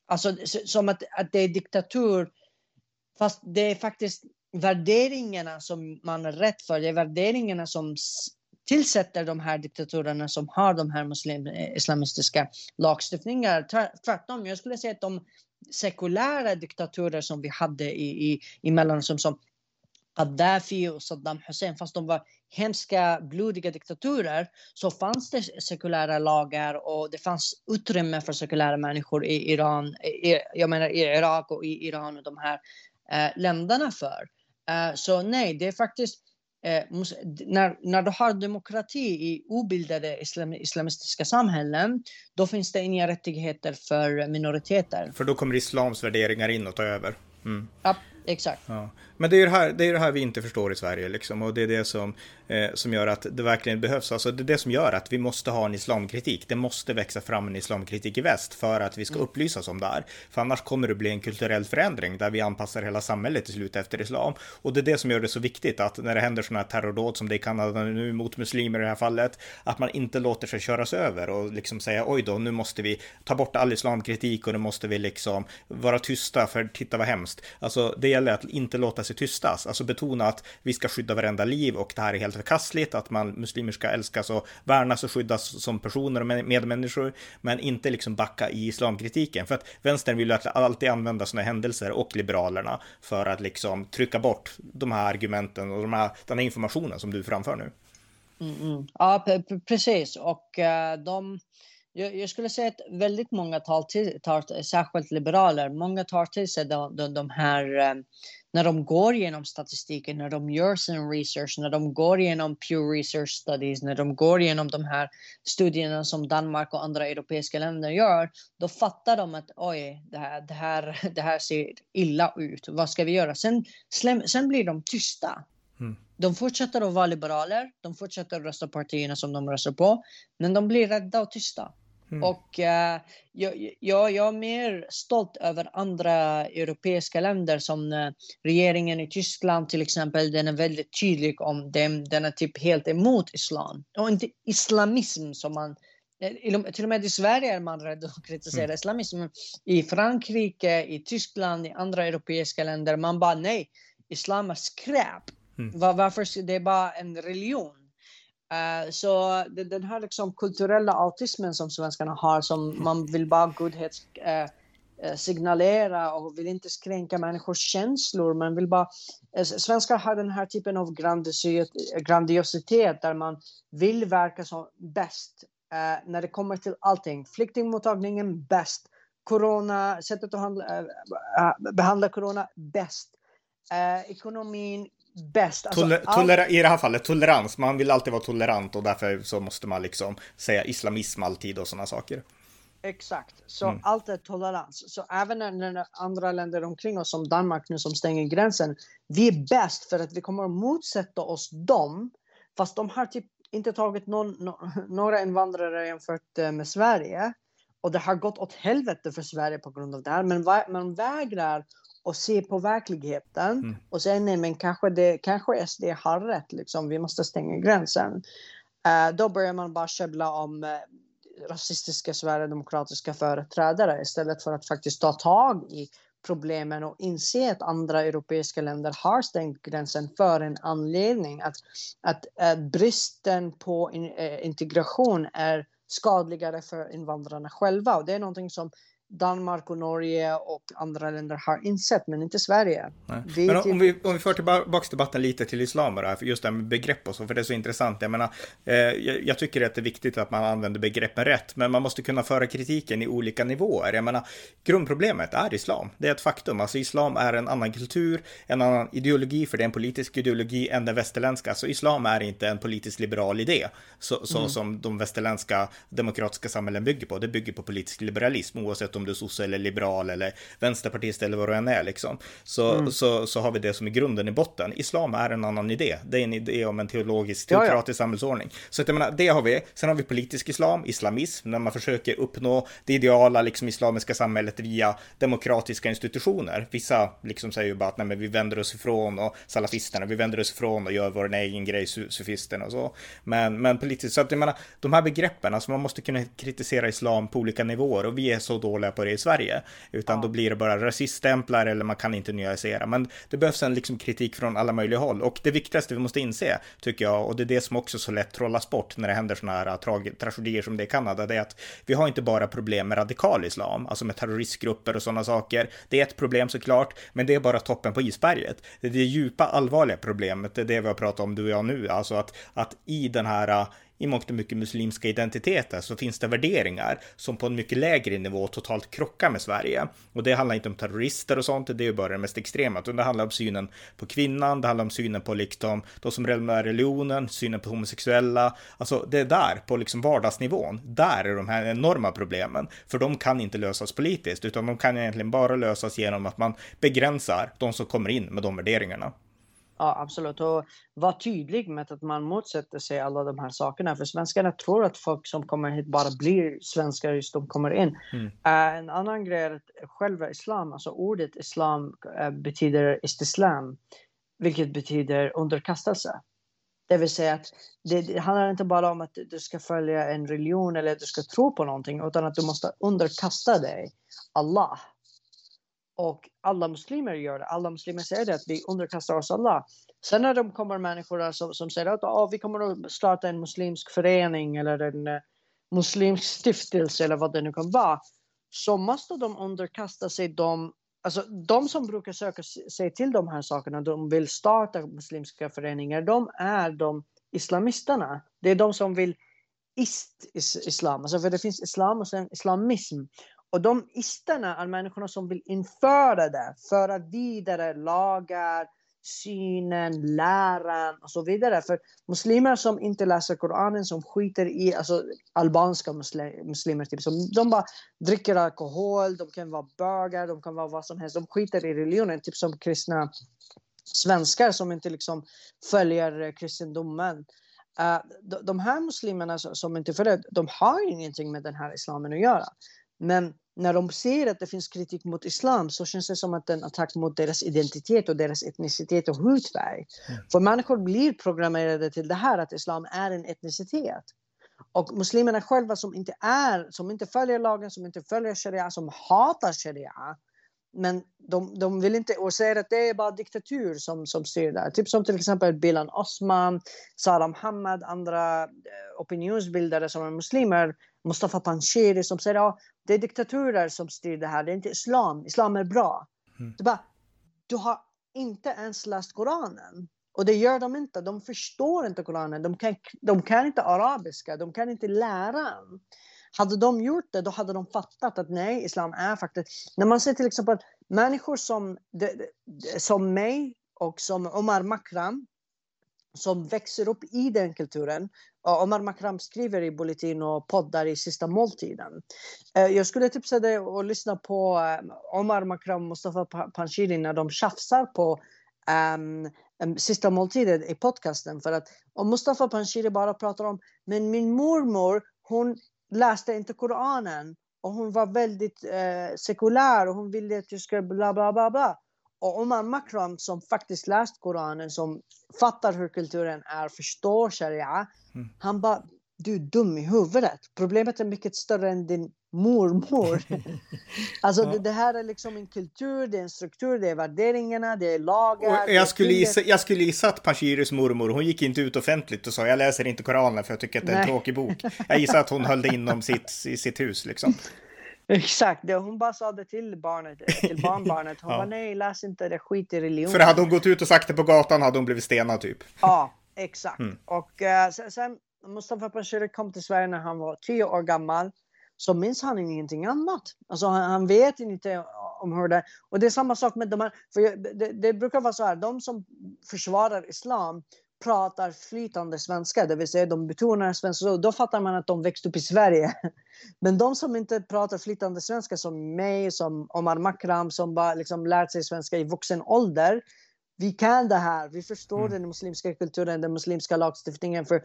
Alltså som att, att det är diktatur fast det är faktiskt värderingarna som man är rätt för. Det är värderingarna som tillsätter de här diktaturerna som har de här muslim, islamistiska lagstiftningarna. Tvärtom, jag skulle säga att de sekulära diktaturer som vi hade i, i, i Mellanöstern som Gaddafi och Saddam Hussein, fast de var hemska, blodiga diktaturer, så fanns det sekulära lagar och det fanns utrymme för sekulära människor i Iran, i, jag menar i Irak och i Iran och de här eh, länderna för. Eh, så nej, det är faktiskt när, när du har demokrati i obildade islam, islamistiska samhällen, då finns det inga rättigheter för minoriteter. För då kommer islams värderingar in och tar över. Mm. Ja, exakt. Ja. Men det är ju det här, det, är det här vi inte förstår i Sverige liksom och det är det som, eh, som gör att det verkligen behövs. Alltså det är det som gör att vi måste ha en islamkritik. Det måste växa fram en islamkritik i väst för att vi ska mm. upplysas om det här. För annars kommer det bli en kulturell förändring där vi anpassar hela samhället till slut efter islam. Och det är det som gör det så viktigt att när det händer sådana här terrordåd som det i Kanada nu mot muslimer i det här fallet, att man inte låter sig köras över och liksom säga oj då, nu måste vi ta bort all islamkritik och nu måste vi liksom vara tysta för titta vad hemskt. Alltså det gäller att inte låta sig tystas, alltså betona att vi ska skydda varenda liv och det här är helt förkastligt, att man muslimer ska älskas och värnas och skyddas som personer och medmänniskor, men inte liksom backa i islamkritiken. För att vänstern vill ju alltid använda sådana händelser och liberalerna för att liksom trycka bort de här argumenten och de här, den här informationen som du framför nu. Mm, mm. Ja, precis. Och uh, de, jag, skulle säga att väldigt många tar, till, tar särskilt liberaler, många tar till sig de, de, de här eh, när de går igenom statistiken, när de gör sin research, när de går igenom Pew Research Studies, när de går igenom de här studierna som Danmark och andra europeiska länder gör, då fattar de att oj, det här, det här, det här ser illa ut. Vad ska vi göra? Sen, sen blir de tysta. Mm. De fortsätter att vara liberaler, de fortsätter att rösta partierna som de röstar på, men de blir rädda och tysta. Mm. Och uh, jag, jag, jag är mer stolt över andra europeiska länder som uh, regeringen i Tyskland till exempel. Den är väldigt tydlig om dem. Den är typ helt emot islam. Och inte islamism som man eh, till och med i Sverige är man rädd att kritisera mm. islamism. I Frankrike, i Tyskland, i andra europeiska länder, man bara nej, islam är skräp. Mm. Var, varför? Det är bara en religion. Uh, så den här liksom kulturella autismen som svenskarna har, som man vill bara godhet uh, signalera och vill inte skränka människors känslor. Man vill bara, svenskar har den här typen av grandiositet där man vill verka som bäst när det kommer till allting. Flyktingmottagningen bäst. Corona, sättet att handla, behandla corona bäst. ekonomin bäst. Alltså, Toler all... I det här fallet tolerans, man vill alltid vara tolerant och därför så måste man liksom säga islamism alltid och sådana saker. Exakt, så mm. allt är tolerans. Så även när andra länder omkring oss som Danmark nu som stänger gränsen, vi är bäst för att vi kommer att motsätta oss dem, fast de har typ inte tagit någon, no, några invandrare jämfört eh, med Sverige. Och det har gått åt helvete för Sverige på grund av det här, men man vägrar och se på verkligheten mm. och säga nej men kanske, det, kanske SD har rätt, liksom, vi måste stänga gränsen. Uh, då börjar man bara käbbla om uh, rasistiska sverigedemokratiska företrädare istället för att faktiskt ta tag i problemen och inse att andra europeiska länder har stängt gränsen för en anledning. Att, att uh, bristen på in, integration är skadligare för invandrarna själva. Och det är någonting som Danmark och Norge och andra länder har insett, men inte Sverige. Men om, typ... vi, om vi för tillbaka debatten lite till islam bara, för just det här med begrepp och så, för det är så intressant. Jag menar, eh, jag, jag, tycker att det är viktigt att man använder begreppen rätt, men man måste kunna föra kritiken i olika nivåer. Jag menar, grundproblemet är islam. Det är ett faktum. Alltså islam är en annan kultur, en annan ideologi, för det är en politisk ideologi än den västerländska. Så islam är inte en politisk liberal idé, så, så mm. som de västerländska demokratiska samhällen bygger på. Det bygger på politisk liberalism, oavsett om om du är sosse eller liberal eller vänsterpartist eller vad du än är liksom. Så, mm. så, så har vi det som är grunden i botten. Islam är en annan idé. Det är en idé om en teologisk, teokratisk ja, ja. samhällsordning. Så att jag menar, det har vi. Sen har vi politisk islam, islamism, när man försöker uppnå det ideala liksom islamiska samhället via demokratiska institutioner. Vissa liksom säger ju bara att nej, men vi vänder oss ifrån och salafisterna, vi vänder oss ifrån och gör vår egen grej, sufisterna och så. Men, men politiskt, så att jag menar, de här begreppen, alltså man måste kunna kritisera islam på olika nivåer och vi är så dåliga på det i Sverige. Utan ja. då blir det bara rasiststämplar eller man kan inte nyansera. Men det behövs en liksom kritik från alla möjliga håll. Och det viktigaste vi måste inse, tycker jag, och det är det som också så lätt trollas bort när det händer sådana här tra tragedier som det i Kanada, det är att vi har inte bara problem med radikal islam, alltså med terroristgrupper och sådana saker. Det är ett problem såklart, men det är bara toppen på isberget. Det är det djupa allvarliga problemet, det är det vi har pratat om du och jag nu, alltså att, att i den här i mångt och mycket muslimska identiteter så finns det värderingar som på en mycket lägre nivå totalt krockar med Sverige. Och det handlar inte om terrorister och sånt, det är ju bara det mest extrema, utan det handlar om synen på kvinnan, det handlar om synen på liksom de som med religionen, synen på homosexuella, alltså det är där på liksom vardagsnivån, där är de här enorma problemen, för de kan inte lösas politiskt, utan de kan egentligen bara lösas genom att man begränsar de som kommer in med de värderingarna. Ja, absolut. Och var tydlig med att man motsätter sig alla de här sakerna. För svenskarna tror att folk som kommer hit bara blir svenskar just de kommer in. Mm. Uh, en annan grej är att själva islam, alltså ordet islam uh, betyder istislam, vilket betyder underkastelse. Det vill säga att det, det, handlar inte bara om att du ska följa en religion eller att du ska tro på någonting, utan att du måste underkasta dig Allah. Och alla muslimer gör det. Alla muslimer säger det, att vi underkastar oss alla. Sen när de kommer människor som, som säger att oh, vi kommer att starta en muslimsk förening eller en eh, muslimsk stiftelse eller vad det nu kan vara. Så måste de underkasta sig de, alltså de som brukar söka sig till de här sakerna, de vill starta muslimska föreningar, de är de islamisterna. Det är de som vill ist-islam, alltså för det finns islam och sen islamism. Och de isterna är människorna som vill införa det, föra vidare lagar, synen, läran och så vidare. För muslimer som inte läser Koranen, som skiter i, alltså albanska muslimer, typ, som, de bara dricker alkohol, de kan vara bögar, de kan vara vad som helst, de skiter i religionen, typ som kristna svenskar som inte liksom följer eh, kristendomen. Uh, de, de här muslimerna som inte följer, de har ingenting med den här islamen att göra. Men när de ser att det finns kritik mot islam så känns det som att det är en attack mot deras identitet och deras etnicitet och hudfärg. Mm. För människor blir programmerade till det här att islam är en etnicitet. Och muslimerna själva som inte är, som inte följer lagen, som inte följer sharia, som hatar sharia. Men de, de vill inte, och säger att det är bara diktatur som, som styr där. Typ som till exempel Bilan Osman, Salam Hamad, andra eh, opinionsbildare som är muslimer Mustafa Panshiri som säger att ja, det är diktaturer som styr det här, det är inte islam. Islam är bra. Mm. Bara, du har inte ens läst Koranen. Och det gör de inte. De förstår inte Koranen. De kan, de kan inte arabiska. De kan inte lära. Hade de gjort det, då hade de fattat att nej, islam är faktiskt... När man ser till exempel människor som, som mig och som Omar Makram, som växer upp i den kulturen. Omar Makram skriver i Bulletin och poddar i Sista måltiden. Eh, jag skulle tipsa dig att lyssna på eh, Omar Makram och Mustafa Panshiri när de tjafsar på um, Sista måltiden i podcasten. För att om Mustafa Panshiri bara pratar om men min mormor hon läste inte Koranen och hon var väldigt eh, sekulär och hon ville att jag skulle bla bla bla bla. Och Omar Makram som faktiskt läst Koranen, som fattar hur kulturen är, förstår sharia. Mm. Han bara, du är dum i huvudet. Problemet är mycket större än din mormor. alltså det, det, här är liksom en kultur, det är en struktur, det är värderingarna, det är lagar. Och jag, skulle gissa, jag skulle gissa att Pashiris mormor, hon gick inte ut offentligt och sa jag läser inte Koranen för jag tycker att det är en Nej. tråkig bok. Jag gissar att hon höll det inom sitt, i sitt hus liksom. Exakt, det, hon bara sa det till barnet, till barnbarnet. Hon ja. bara nej, läs inte det, skit i religion. För hade hon gått ut och sagt det på gatan hade hon blivit stenad typ. Ja, exakt. Mm. Och uh, sen Mustafa Panshiri kom till Sverige när han var tio år gammal. Så minns han ingenting annat. Alltså han, han vet inte om hur det Och det är samma sak med de här, för det, det brukar vara så här, de som försvarar islam pratar flytande svenska, det vill säga de betonar svenska, då fattar man att de växte upp i Sverige. Men de som inte pratar flytande svenska som mig, som Omar Makram, som bara liksom lärt sig svenska i vuxen ålder, vi kan det här, vi förstår mm. den muslimska kulturen, den muslimska lagstiftningen, för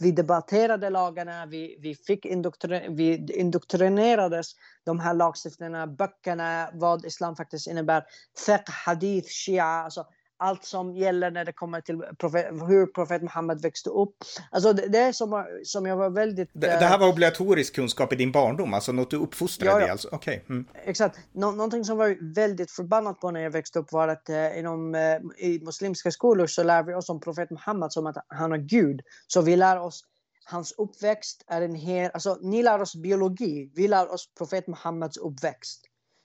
vi debatterade lagarna, vi, vi, fick indoktrin, vi indoktrinerades de här lagstiftningarna, böckerna, vad islam faktiskt innebär, fiqh, hadith, shia, alltså allt som gäller när det kommer till profet, hur profet Muhammed växte upp. Alltså det, det är som, som jag var väldigt... Det, det, här var obligatorisk kunskap i din barndom, alltså något du uppfostrade ja, ja. alltså? Okay. Mm. Exakt. Nå, någonting som var väldigt förbannat på när jag växte upp var att eh, inom, eh, i muslimska skolor så lär vi oss om profet Muhammed som att han är Gud. Så vi lär oss hans uppväxt är en hel... Alltså ni lär oss biologi, vi lär oss profet Muhammeds uppväxt.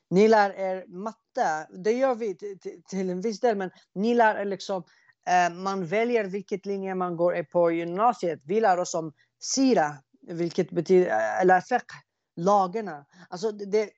Ni lär er matte, det gör vi till en viss del, men ni lär er liksom, eh, man väljer vilket linje man går på gymnasiet. Vi lär oss om sira, vilket betyder, eh, eller fiqh, lagarna. Alltså det är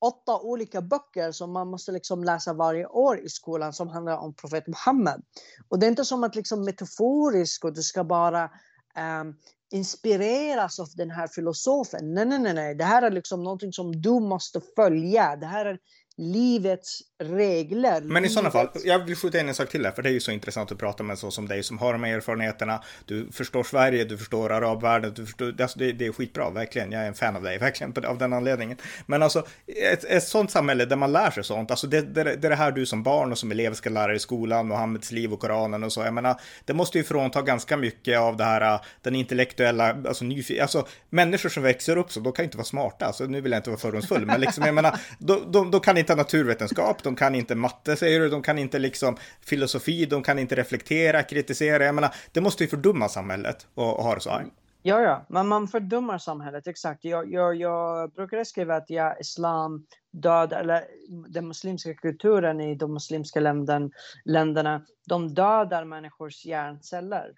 åtta olika böcker som man måste liksom läsa varje år i skolan som handlar om profet Muhammed. Och det är inte som att liksom metaforiskt och du ska bara um, inspireras av den här filosofen. Nej, nej, nej, nej. Det här är liksom någonting som du måste följa. Det här är livets regler. Men i sådana fall, jag vill skjuta in en sak till där, för det är ju så intressant att prata med en sån som dig som har de här erfarenheterna. Du förstår Sverige, du förstår arabvärlden, du förstår, alltså det, det är skitbra, verkligen. Jag är en fan av dig, verkligen, av den anledningen. Men alltså, ett, ett sånt samhälle där man lär sig sånt, alltså det, det, det är det här du som barn och som elev ska lära dig i skolan, Muhammeds liv och Koranen och så. Jag menar, det måste ju frånta ganska mycket av det här, den intellektuella, alltså nyfiken, alltså människor som växer upp så, de kan ju inte vara smarta, alltså nu vill jag inte vara fördomsfull, men liksom, jag menar, de, de, de kan inte inte naturvetenskap, de kan inte matte säger du, de kan inte liksom filosofi, de kan inte reflektera, kritisera. Jag menar, det måste ju fördumma samhället och ha det så här. Ja, ja, men man fördummar samhället, exakt. Jag, jag, jag brukar skriva att ja, islam död eller den muslimska kulturen i de muslimska länden, länderna, de dödar människors hjärnceller.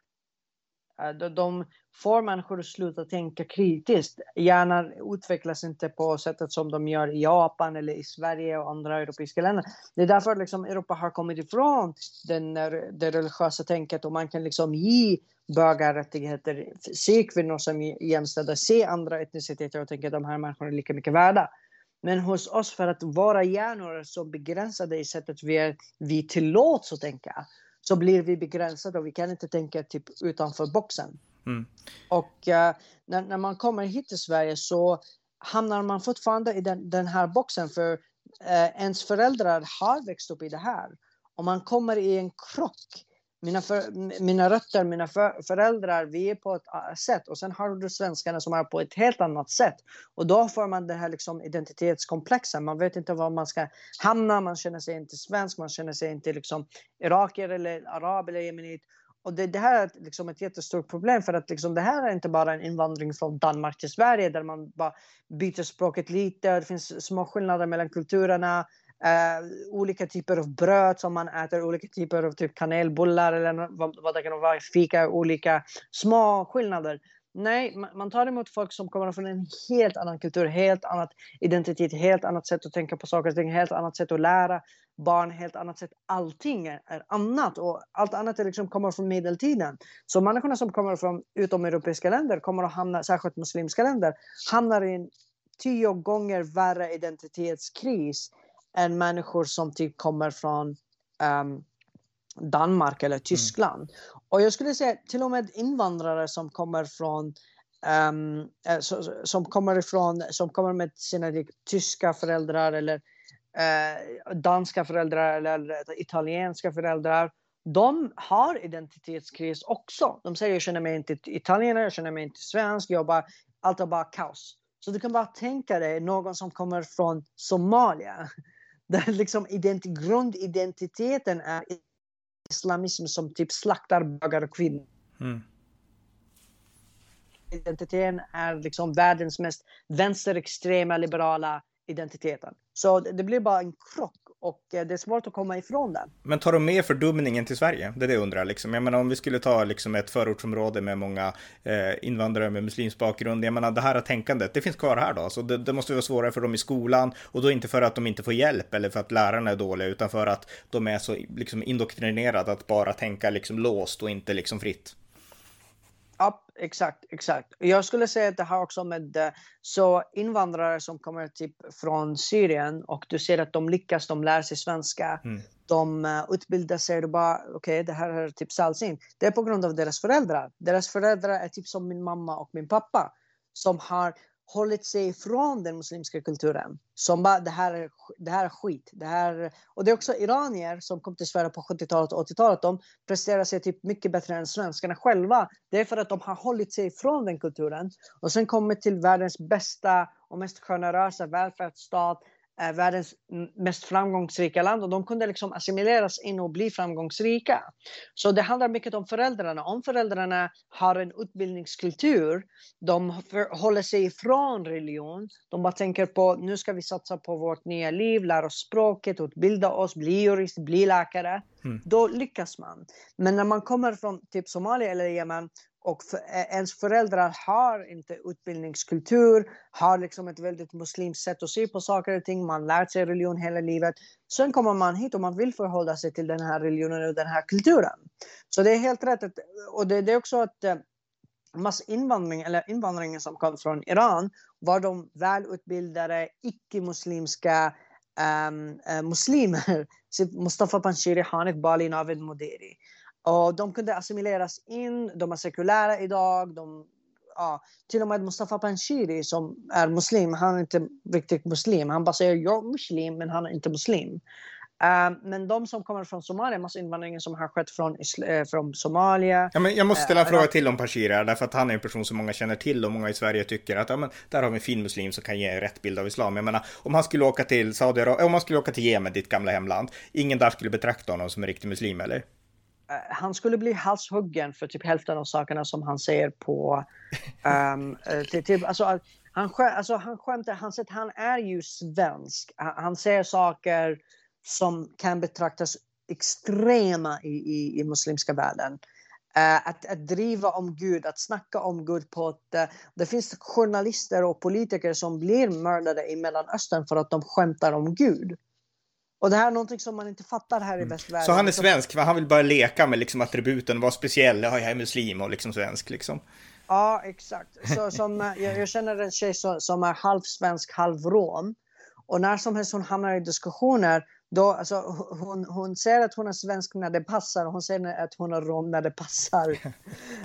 Eh, de, de får människor att sluta tänka kritiskt. Hjärnan utvecklas inte på sättet som de gör i Japan eller i Sverige och andra europeiska länder. Det är därför liksom Europa har kommit ifrån den, eh, det religiösa tänket och man kan liksom ge bögar rättigheter, se kvinnor som jämställda, se andra etniciteter och tänka att de här människorna är lika mycket värda. Men hos oss, för att våra hjärnor är så begränsade i sättet vi, är, vi tillåts att tänka, så blir vi begränsade och vi kan inte tänka typ utanför boxen. Mm. Och uh, när, när, man kommer hit till Sverige så hamnar man fortfarande i den, den här boxen för uh, ens föräldrar har växt upp i det här. Och man kommer i en krock mina, för, mina rötter, mina för, föräldrar, vi är på ett äh, sätt och sen har du svenskarna som är på ett helt annat sätt. Och då får man det här liksom identitetskomplexen. Man vet inte var man ska hamna, man känner sig inte svensk, man känner sig inte liksom irakier eller arab eller jemenit. Och det, det, här är liksom ett jättestort problem för att liksom det här är inte bara en invandring från Danmark till Sverige där man bara byter språket lite, det finns små skillnader mellan kulturerna, Uh, olika typer av bröd som man äter, olika typer av typ kanelbullar eller vad, vad det kan vara, fika, olika små skillnader. Nej, man tar emot folk som kommer från en helt annan kultur, helt annat identitet, helt annat sätt att tänka på saker och ting, helt annat sätt att lära barn, helt annat sätt. Allting är, annat och allt annat är liksom kommer från medeltiden. Så människorna som kommer från utomeuropeiska länder kommer att hamna, särskilt muslimska länder, hamnar i en tio gånger värre identitetskris än människor som typ kommer från um, Danmark eller. Tyskland. Mm. Och jag skulle säga till och med invandrare som kommer från um, som kommer ifrån, som kommer med sina tyska föräldrar eller uh, danska föräldrar eller italienska föräldrar. De har identitetskris också. De säger jag känner mig inte italienare, jag känner mig inte svensk, jag bara, allt är bara kaos. Så du kan bara tänka dig någon som kommer från Somalia där liksom identi grundidentiteten är islamism som typ slaktar bögar och kvinnor. Mm. Identiteten är liksom världens mest vänsterextrema liberala identiteten. Så det blir bara en krock och eh, det är svårt att komma ifrån den. Men tar de med fördumningen till Sverige? Det är det jag undrar. Liksom. Jag menar om vi skulle ta liksom, ett förortsområde med många eh, invandrare med muslimsk bakgrund. Jag menar det här tänkandet, det finns kvar här då. Så det, det, måste vara svårare för dem i skolan och då inte för att de inte får hjälp eller för att lärarna är dåliga utan för att de är så liksom, indoktrinerade att bara tänka liksom, låst och inte liksom fritt. Ja, exakt, exakt. Jag skulle säga att det har också med eh, så invandrare som kommer typ från Syrien och du ser att de lyckas, de lär sig svenska. Mm. De uh, utbildar sig och bara okej, okay, det här är typ sällsynt. Det är på grund av deras föräldrar. Deras föräldrar är typ som min mamma och min pappa som har hållit sig ifrån den muslimska kulturen. Som bara, det här är, det här är skit. Det här, och det är också iranier som kom till Sverige på 70-talet och 80-talet. De presterar sig typ mycket bättre än svenskarna själva. Det är för att de har hållit sig ifrån den kulturen. Och sen kommit till världens bästa och mest generösa välfärdsstat världens mest framgångsrika land och de kunde liksom assimileras in och bli framgångsrika. Så det handlar mycket om föräldrarna. Om föräldrarna har en utbildningskultur, de håller sig ifrån religion, de bara tänker på nu ska vi satsa på vårt nya liv, lära oss språket, utbilda oss, bli jurist, bli läkare mm. då lyckas man. Men när man kommer från typ Somalia eller Yemen och för, ens föräldrar har inte utbildningskultur, har liksom ett väldigt muslimskt sätt att se på saker och ting, man lärt sig religion hela livet. Sen kommer man hit och man vill förhålla sig till den här religionen och den här kulturen. Så det är helt rätt. Att, och det, det är också att massinvandring, eller invandringen som kom från Iran, var de välutbildade icke-muslimska um, uh, muslimer. Mustafa Panshiri, Hanif Bali, Navid Modiri. Och de kunde assimileras in, de är sekulära idag. De, ja, till och med Mustafa Panshiri som är muslim, han är inte riktigt muslim. Han bara säger jag är muslim, men han är inte muslim. Uh, men de som kommer från Somalia, massinvandringen som har skett från, uh, från Somalia. Ja, men jag måste ställa en uh, fråga till om Pashir här, därför att han är en person som många känner till och många i Sverige tycker att ja, men, där har vi en fin muslim som kan ge en rätt bild av islam. Jag menar, om han skulle åka till Saudiarabien, om han skulle åka till Jemen, ditt gamla hemland, ingen där skulle betrakta honom som en riktig muslim, eller? han skulle bli halshuggen för typ hälften av sakerna som han säger på... Um, till, till, alltså, han, alltså, han skämtar, han han är ju svensk. Han, han säger saker som kan betraktas extrema i, i, i muslimska världen. Uh, att, att driva om Gud, att snacka om Gud på ett... Uh, det finns journalister och politiker som blir mördade i Mellanöstern för att de skämtar om Gud. Och det här är någonting som man inte fattar här i mm. västvärlden. Så han är svensk, för han vill bara leka med liksom attributen, vara speciell, ja, jag är muslim och liksom svensk liksom. Ja, exakt. Så, som, jag, jag känner en tjej som, som är halvsvensk, halv rom. Och när som helst hon hamnar i diskussioner då, alltså, hon, hon säger att hon är svensk när det passar och hon säger att hon är rom när det passar.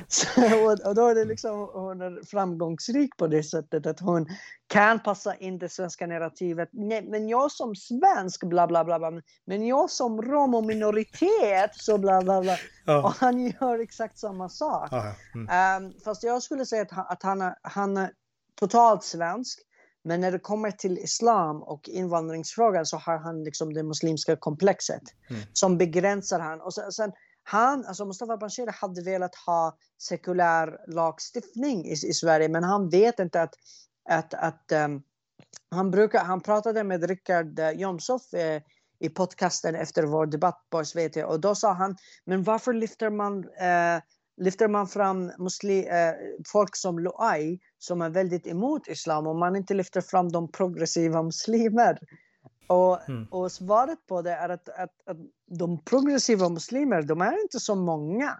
Så, och, och, då är det liksom, hon är framgångsrik på det sättet att hon kan passa in det svenska narrativet. Nej, men jag som svensk, bla bla bla, bla. men jag som rom och minoritet, så bla bla bla. Ja. Och han gör exakt samma sak. Mm. um, fast jag skulle säga att, att han, han är totalt svensk. Men när det kommer till islam och invandringsfrågan så har han liksom det muslimska komplexet mm. som begränsar han. Och sen, sen han, alltså Mustafa Panshiri hade velat ha sekulär lagstiftning i, i Sverige men han vet inte att, att, att um, han, brukar, han pratade med Rickard uh, Jomshof uh, i podcasten efter vår debatt på SVT och då sa han men varför lyfter man uh, lyfter man fram muslim, eh, folk som Loai som är väldigt emot islam och man inte lyfter fram de progressiva muslimer. Och, mm. och svaret på det är att, att, att de progressiva muslimer, de är inte så många.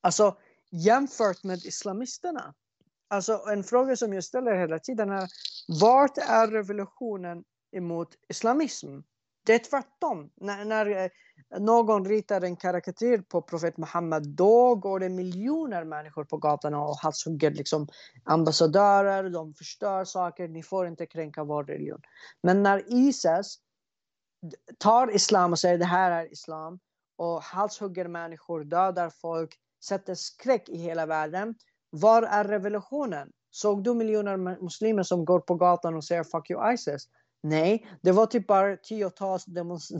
Alltså jämfört med islamisterna. Alltså en fråga som jag ställer hela tiden är vart är revolutionen emot islamism? Det är tvärtom. När, när eh, någon ritar en karikatyr på profet Muhammed, då går det miljoner människor på gatorna och halshugger liksom ambassadörer, de förstör saker, ni får inte kränka vår religion. Men när Isis tar islam och säger det här är islam och halshugger människor, dödar folk, sätter skräck i hela världen. Var är revolutionen? Såg du miljoner muslimer som går på gatan och säger fuck you Isis? Nej, det var typ bara tiotals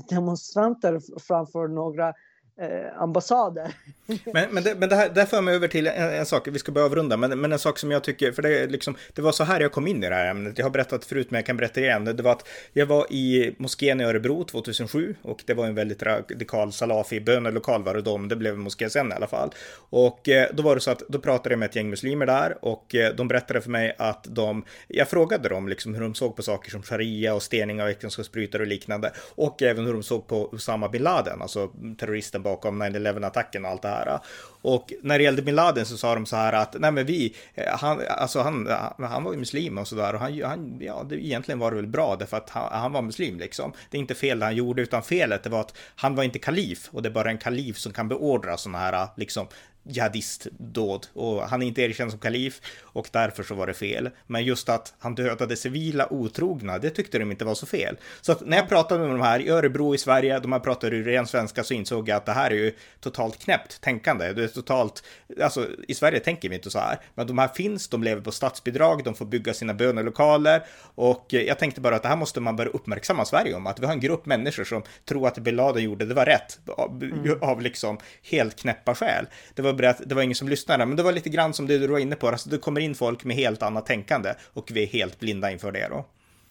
demonstranter framför några eh, ambassader. men, men, det, men det här det för mig över till en, en, sak, vi ska börja avrunda, men, men en sak som jag tycker, för det, liksom, det var så här jag kom in i det här ämnet. Jag har berättat förut, men jag kan berätta igen. Det var att jag var i moskén i Örebro 2007 och det var en väldigt radikal salafi bönelokal var det då, men det blev en moské sen i alla fall. Och eh, då var det så att då pratade jag med ett gäng muslimer där och eh, de berättade för mig att de, jag frågade dem liksom hur de såg på saker som sharia och stening av äktenskapsbrytare och liknande och även hur de såg på Usama bin Laden, alltså terroristen bakom 9-11-attacken och allt det här. Och när det gällde bin Laden så sa de så här att nej men vi, eh, han, alltså han, eh, han var ju muslim och så där och han, han, ja, det, egentligen var det väl bra därför att han, han, var muslim liksom. Det är inte fel det han gjorde utan felet det var att han var inte kalif och det är bara en kalif som kan beordra sådana här liksom jihadistdåd och han är inte erkänd som kalif och därför så var det fel. Men just att han dödade civila otrogna, det tyckte de inte var så fel. Så att när jag pratade med de här i Örebro i Sverige, de här pratade ju ren svenska, så insåg jag att det här är ju totalt knäppt tänkande. Det är totalt, alltså i Sverige tänker vi inte så här, men de här finns, de lever på statsbidrag, de får bygga sina bönelokaler och jag tänkte bara att det här måste man börja uppmärksamma Sverige om, att vi har en grupp människor som tror att det bin Laden gjorde, det var rätt av, mm. av liksom helt knäppa skäl. Det var berätt, det var ingen som lyssnade, men det var lite grann som det du var inne på, alltså det kommer in folk med helt annat tänkande och vi är helt blinda inför det då.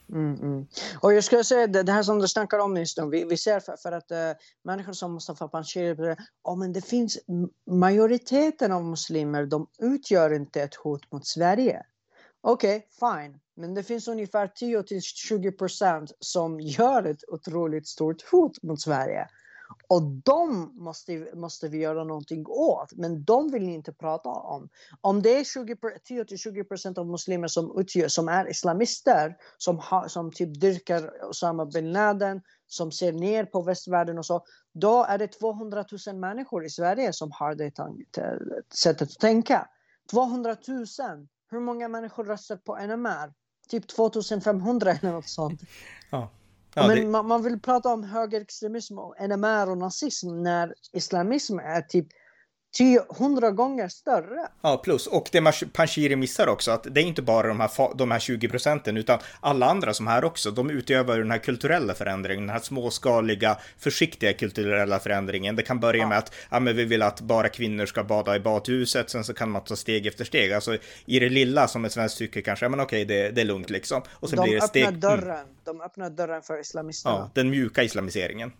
Mm, mm. Och jag skulle säga det, det här som du snackar om just nu, vi, vi ser för, för att uh, människor som Mustafa Panshiri, oh, men det finns majoriteten av muslimer, de utgör inte ett hot mot Sverige. Okej, okay, fine. Men det finns ungefär 10-20% som gör ett otroligt stort hot mot Sverige. Och de måste, måste vi göra någonting åt, men de vill ni inte prata om. Om det är 10-20% av muslimer som, utgör, som är islamister, som, har, som typ dyrkar Osama bin Laden, som ser ner på västvärlden och så, då är det 200 000 människor i Sverige som har det sättet att tänka. 200 000! Hur många människor röstar på NMR? Typ 2500 eller något sånt. Ja. Ja, men det... man, man, vill prata om högerextremism och NMR och nazism när islamism är typ 100 gånger större. Ja, plus. Och det Panshiri missar också, att det är inte bara de här, de här 20 procenten, utan alla andra som här också, de utövar den här kulturella förändringen, den här småskaliga, försiktiga kulturella förändringen. Det kan börja ja. med att ja, men vi vill att bara kvinnor ska bada i badhuset, sen så kan man ta steg efter steg. Alltså i det lilla som ett svenskt tycker kanske, ja men okej, det, det är lugnt liksom. Och sen de blir det steg... Öppnar dörren. Mm. De öppnar dörren för islamisterna. Ja, den mjuka islamiseringen.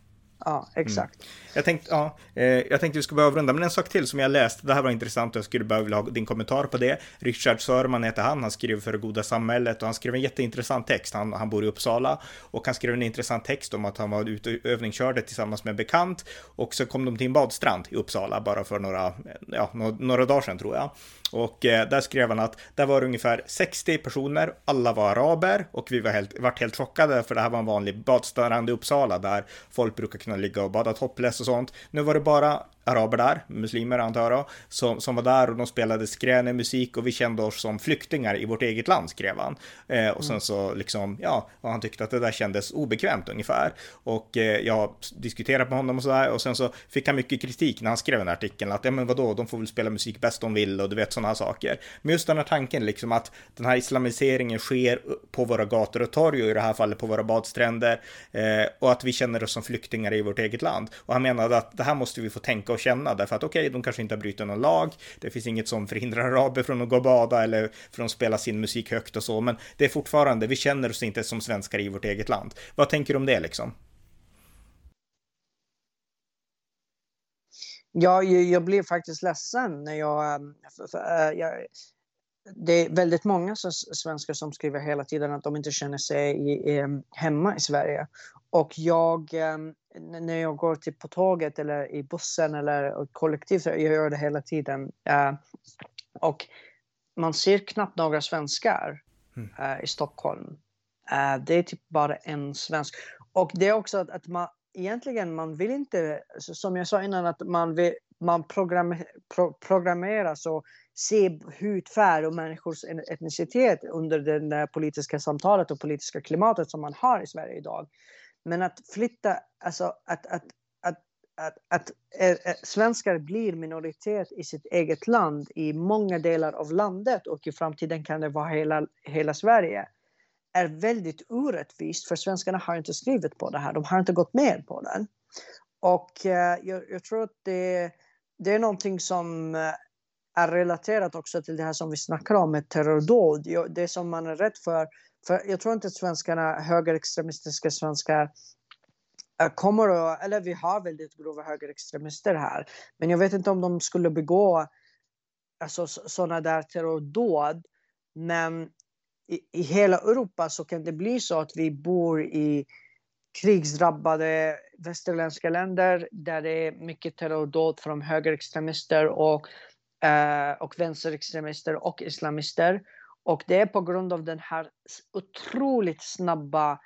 Ja, exakt. Mm. Jag, tänkte, ja, eh, jag tänkte vi skulle börja avrunda, men en sak till som jag läste, det här var intressant och jag skulle behöva ha din kommentar på det. Richard Sörman heter han, han skriver för det goda samhället och han skrev en jätteintressant text. Han, han bor i Uppsala och han skrev en intressant text om att han var ute och övningskörde tillsammans med en bekant och så kom de till en badstrand i Uppsala bara för några, ja, några dagar sedan tror jag. Och eh, där skrev han att där var ungefär 60 personer, alla var araber och vi var helt, vart helt chockade för det här var en vanlig badstrand i Uppsala där folk brukar kunna ligga och bada topless och sånt. Nu var det bara araber där, muslimer antar jag, som, som var där och de spelade skränig musik och vi kände oss som flyktingar i vårt eget land, skrev han. Eh, och sen mm. så liksom, ja, och han tyckte att det där kändes obekvämt ungefär. Och eh, jag diskuterade med honom och sådär och sen så fick han mycket kritik när han skrev den här artikeln att ja men vadå, de får väl spela musik bäst de vill och du vet sådana här saker. Men just den här tanken liksom att den här islamiseringen sker på våra gator och torg och i det här fallet på våra badstränder eh, och att vi känner oss som flyktingar i vårt eget land. Och han menade att det här måste vi få tänka att känna därför att okej, okay, de kanske inte har brutit någon lag. Det finns inget som förhindrar araber från att gå och bada eller från att spela sin musik högt och så, men det är fortfarande, vi känner oss inte som svenskar i vårt eget land. Vad tänker du om det liksom? Ja, jag blir faktiskt ledsen när jag, ehm, för, för, eh, jag det är väldigt många svenskar som skriver hela tiden att de inte känner sig i, i, hemma i Sverige. Och jag, ehm, när jag går till på tåget eller i bussen eller kollektivt, jag gör det hela tiden. Eh, och man ser knappt några svenskar. Eh, i Stockholm. Eh, det är typ bara en svensk. Och det är också att, att man egentligen, man vill inte, som jag sa innan, att man, vill, man programmer, pro, programmeras och se hudfärg och människors etnicitet under det politiska samtalet och politiska klimatet som man har i Sverige idag. Men att flytta, alltså att, att, att, att, att äh, svenskar blir minoritet i sitt eget land, i många delar av landet och i framtiden kan det vara hela, hela Sverige, är väldigt orättvist för svenskarna har inte skrivit på det här, de har inte gått med på den. Och äh, jag, jag, tror att det, det är någonting som är relaterat också till det här som vi snackar om med terrordåd. Det som man är rädd för för jag tror inte att svenskarna, högerextremistiska svenskar, eh, kommer att, eller vi har väldigt grova högerextremister här, men jag vet inte om de skulle begå alltså, sådana där terrordåd. Men i, i hela Europa så kan det bli så att vi bor i krigsdrabbade västerländska länder där det är mycket terrordåd från högerextremister och, eh, och vänsterextremister och islamister. Och det är på grund av den här otroligt snabba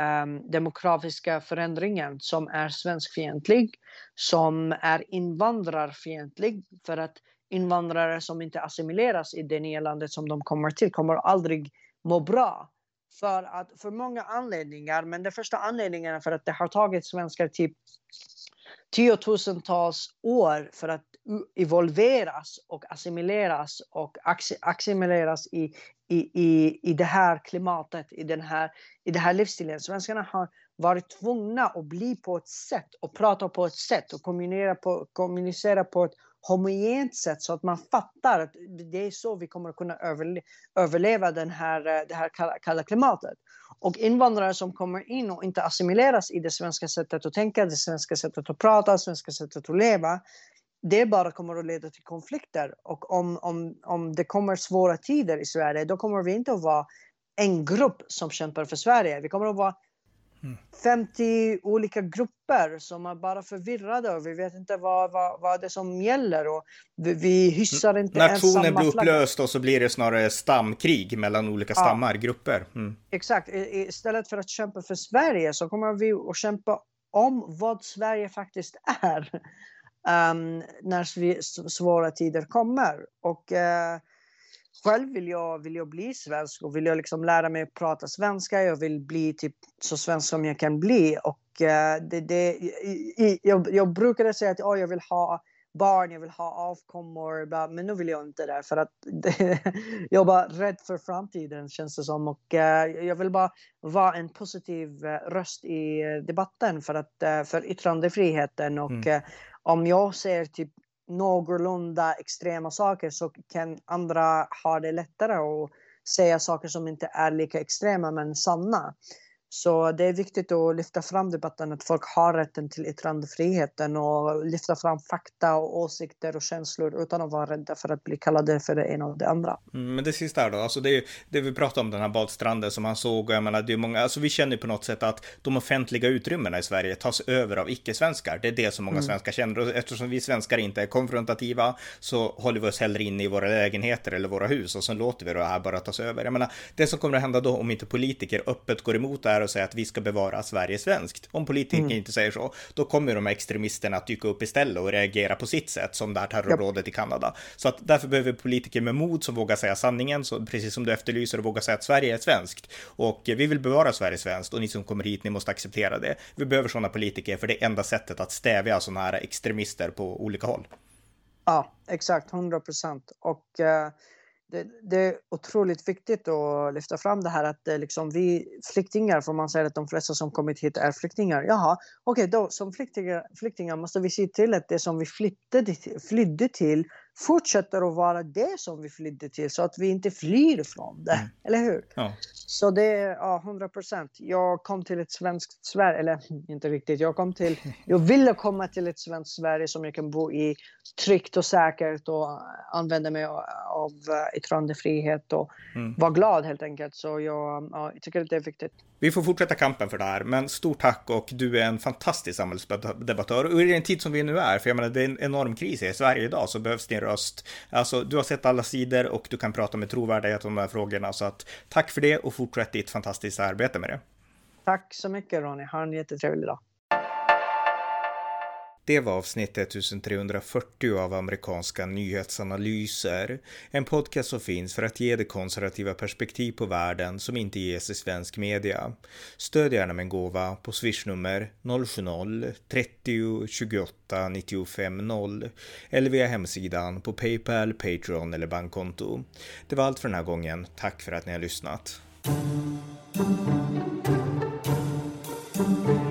um, demografiska förändringen som är svenskfientlig, som är invandrarfientlig för att invandrare som inte assimileras i det nya landet som de kommer till kommer aldrig må bra. För, att, för många anledningar, men den första anledningen är för att det har tagit svenskar typ tiotusentals år för att evolveras och assimileras och assimileras i, i, i, i det här klimatet, i, den här, i det här livsstilen. Svenskarna har varit tvungna att bli på ett sätt och prata på ett sätt och kommunicera på, kommunicera på ett homogent sätt så att man fattar att det är så vi kommer att kunna överle överleva den här, eh, det här kalla, kalla klimatet. Och invandrare som kommer in och inte assimileras i det svenska sättet att tänka, det svenska sättet att prata, det svenska sättet att leva, det bara kommer att leda till konflikter. Och om, om, om det kommer svåra tider i Sverige, då kommer vi inte att vara en grupp som kämpar för Sverige. Vi kommer att vara 50 olika grupper som är bara förvirrade och vi vet inte vad, vad, vad det är som gäller och vi, vi hyssar inte Nationen ens samma blir upplöst och så blir det snarare stamkrig mellan olika stammar, ja. grupper. Mm. Exakt, istället för att kämpa för Sverige så kommer vi att kämpa om vad Sverige faktiskt är um, när svåra tider kommer. Och uh, själv vill jag, vill jag bli svensk och vill jag liksom lära mig att prata svenska. Jag vill bli typ så svensk som jag kan bli. Och uh, det, det, jag, jag brukade säga att oh, jag vill ha barn, jag vill ha avkommor, men nu vill jag inte det för att det, jag är bara rädd för framtiden känns det som och uh, jag vill bara vara en positiv uh, röst i debatten för att uh, för yttrandefriheten och mm. om jag ser typ någorlunda extrema saker så kan andra ha det lättare att säga saker som inte är lika extrema men sanna. Så det är viktigt att lyfta fram debatten att folk har rätten till yttrandefriheten och lyfta fram fakta och åsikter och känslor utan att vara rädda för att bli kallade för det ena och det andra. Mm, men det sista här då, alltså det, är, det vi pratar om den här badstranden som han såg, jag menar det är många, alltså vi känner på något sätt att de offentliga utrymmena i Sverige tas över av icke-svenskar. Det är det som många mm. svenskar känner och eftersom vi svenskar inte är konfrontativa så håller vi oss hellre inne i våra lägenheter eller våra hus och så låter vi det här bara tas över. Jag menar, det som kommer att hända då om inte politiker öppet går emot det här och säga att vi ska bevara Sverige svenskt. Om politiker mm. inte säger så, då kommer de här extremisterna att dyka upp istället och reagera på sitt sätt, som det här terrorrådet yep. i Kanada. Så att därför behöver politiker med mod som vågar säga sanningen, så precis som du efterlyser, och vågar säga att Sverige är svenskt. Och vi vill bevara Sverige svenskt och ni som kommer hit, ni måste acceptera det. Vi behöver sådana politiker, för det är enda sättet att stävja sådana här extremister på olika håll. Ja, exakt, 100 procent. Och uh det, det, är otroligt viktigt att lyfta fram det här att eh, liksom vi flyktingar, får man säga att de flesta som kommit hit är flyktingar. Jaha, okej, okay, då som flyktingar, flyktingar måste vi se till att det som vi flydde, flydde till fortsätter att vara det som vi flydde till så att vi inte flyr från det. Mm. Eller hur? Ja. Så det är ja, 100 procent. Jag kom till ett svenskt Sverige, eller inte riktigt. Jag kom till, jag ville komma till ett svenskt Sverige som jag kan bo i tryggt och säkert och använda mig av eh, yttrandefrihet och mm. vara glad helt enkelt. Så jag, ja, jag tycker att det är viktigt. Vi får fortsätta kampen för det här, men stort tack och du är en fantastisk samhällsdebattör. Och i den tid som vi nu är, för jag menar det är en enorm kris i Sverige idag, så behövs din röst. Alltså, du har sett alla sidor och du kan prata med trovärdighet om de här frågorna, så att tack för det och fortsätt ditt fantastiska arbete med det. Tack så mycket Ronny, ha en jättetrevlig dag. Det var avsnitt 1340 av amerikanska nyhetsanalyser. En podcast som finns för att ge det konservativa perspektiv på världen som inte ges i svensk media. Stöd gärna med en gåva på swishnummer 070-30 28 95 0 eller via hemsidan på Paypal, Patreon eller bankkonto. Det var allt för den här gången. Tack för att ni har lyssnat. thank you.